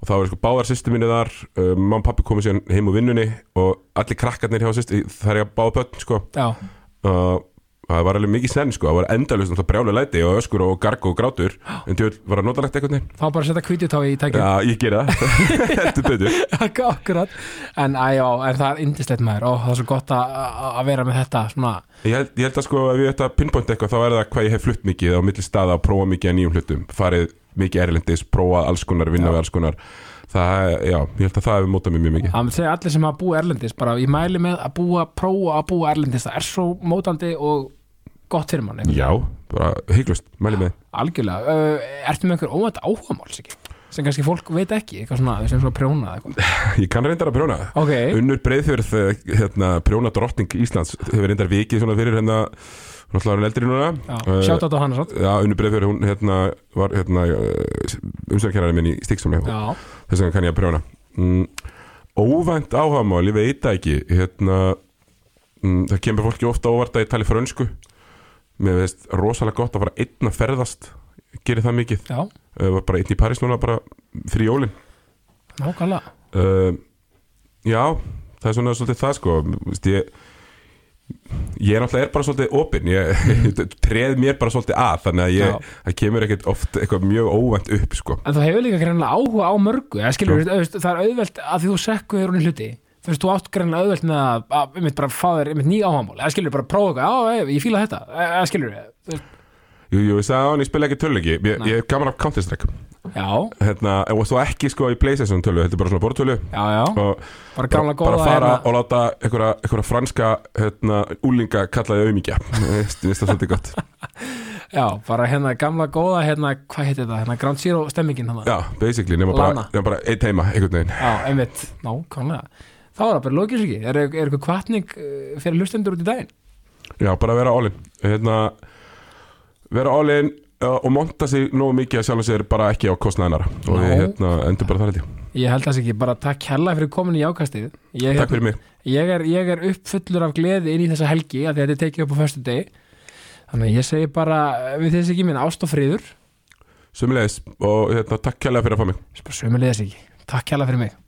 Og þá var sko báðar sýstu minni þar uh, mamma og pappi komið síðan heim úr vinnunni og allir krakkarnir hjá sýstu það er ég að báða börn sko. Uh, það var alveg mikið senn sko. Það var endalust brjálu læti og öskur og garg og grátur. En þú var að notalegt eitthvað neginn þá bara setja kvítutá í tækjum Já, ég gera það, heldur betur. Akkurat, en æjá, en það er indislegt maður? Og það er svo gott að að- að vera með þetta svona, Ég held, ég held að sko ef ég ætta að pinpoint eitthvað þá er það hvað ég hef flutt mikið á milli staða og prófa mikið að nýjum hlutum. Farið mikið erlendis, prófa alls konar, vinna Já. við alls konar það, já, ég held að það hefur mótað mér mjög mikið. Það segja allir sem að búa erlendis bara ég mæli með að búa, prófa að búa erlendis það er svo mótandi og gott fyrir mann einhvern Já, bara hygglust, mæli með. Algjörlega, uh, ertu með einhver óvænt áhugamáls ekki? sem kannski fólk veit ekki, eitthvað svona sem svona prjóna Ég kann reyndar að prjóna. Ok, Unnur Breiðfjörð, hérna, prjóna drottning Íslands hefur reyndar vikið svona fyrir hérna náttúrulega er hann eldri núna. Já, Eh, sjátt á hann satt Já, unni breið fyrir hún hérna, var hérna, umstæðarkennari minn í Stíksóli Já, þess vegna kann ég að prjóna. Mm, Óvænt áhagamál, ég veit það ekki. Hérna, mm, það kemur fólki ofta óvart að ég tali frönsku. Mér veist rosalega gott að fara einn að ferðast gerir það mikið. Já, uh, var bara einn í París núna bara fyrir jólin. Nákvæmlega. Uh, Já, það er svona svolítið það sko. Vist, ég, ég er náttúrulega er bara svolítið opinn. Ég treð mér bara svolítið að þannig að ég, það kemur ekkert oft eitthvað mjög óvænt upp sko. En þú hefur líka greinlega áhuga á mörgu eða skilur, það er auðvelt að því þú sekku þér unni hluti þú veist, þú átt greinlega auðvelt með að, að einmitt bara fá þér einmitt ný áhagamál skilur, bara prófa eitthvað, já, ég, fíla þetta skilur, þú veist, Jú, jú, ég sagði á hann, ég spila ekki töluleiki ég, er gaman af Counter-Strike já, hérna, og svo ekki sko í Playstation tölu þetta er bara svona bortölu já, já. Og bara gamla bara góða fara hérna, og láta einhverja, franska hérna, úlinga kallaði auðmíkja Veist, veist það svolítið gott. Já, bara hérna gamla góða hérna, hvað heitir þetta, hérna Ground Zero stemmingin hérna, Já, basically, nema bara, bara einn heima, einhvern veginn. Já, einmitt. Ná, kannlega, þá er það bara lókis ekki er, er eitthvað kvartning eh, fyrir hlustendur út í daginn? Já, bara vera all-in hérna, Vera all-in uh, og monta sig nógu mikið að sjálf sér bara ekki á kostnæðinara og við hérna, endur bara þar held ég. Held þess ekki, bara takk hella fyrir komin í ákastið. Ég, Takk fyrir mig. Ég er, ég er uppfullur af gleði inn í þessa helgi að þetta er tekið upp á föstu degi þannig að ég segi bara við þessi ekki minn ást og friður. Sumulegis og hérna, takk kærlega fyrir að fá mig. Sömulegis ekki, takk kjalla fyrir mig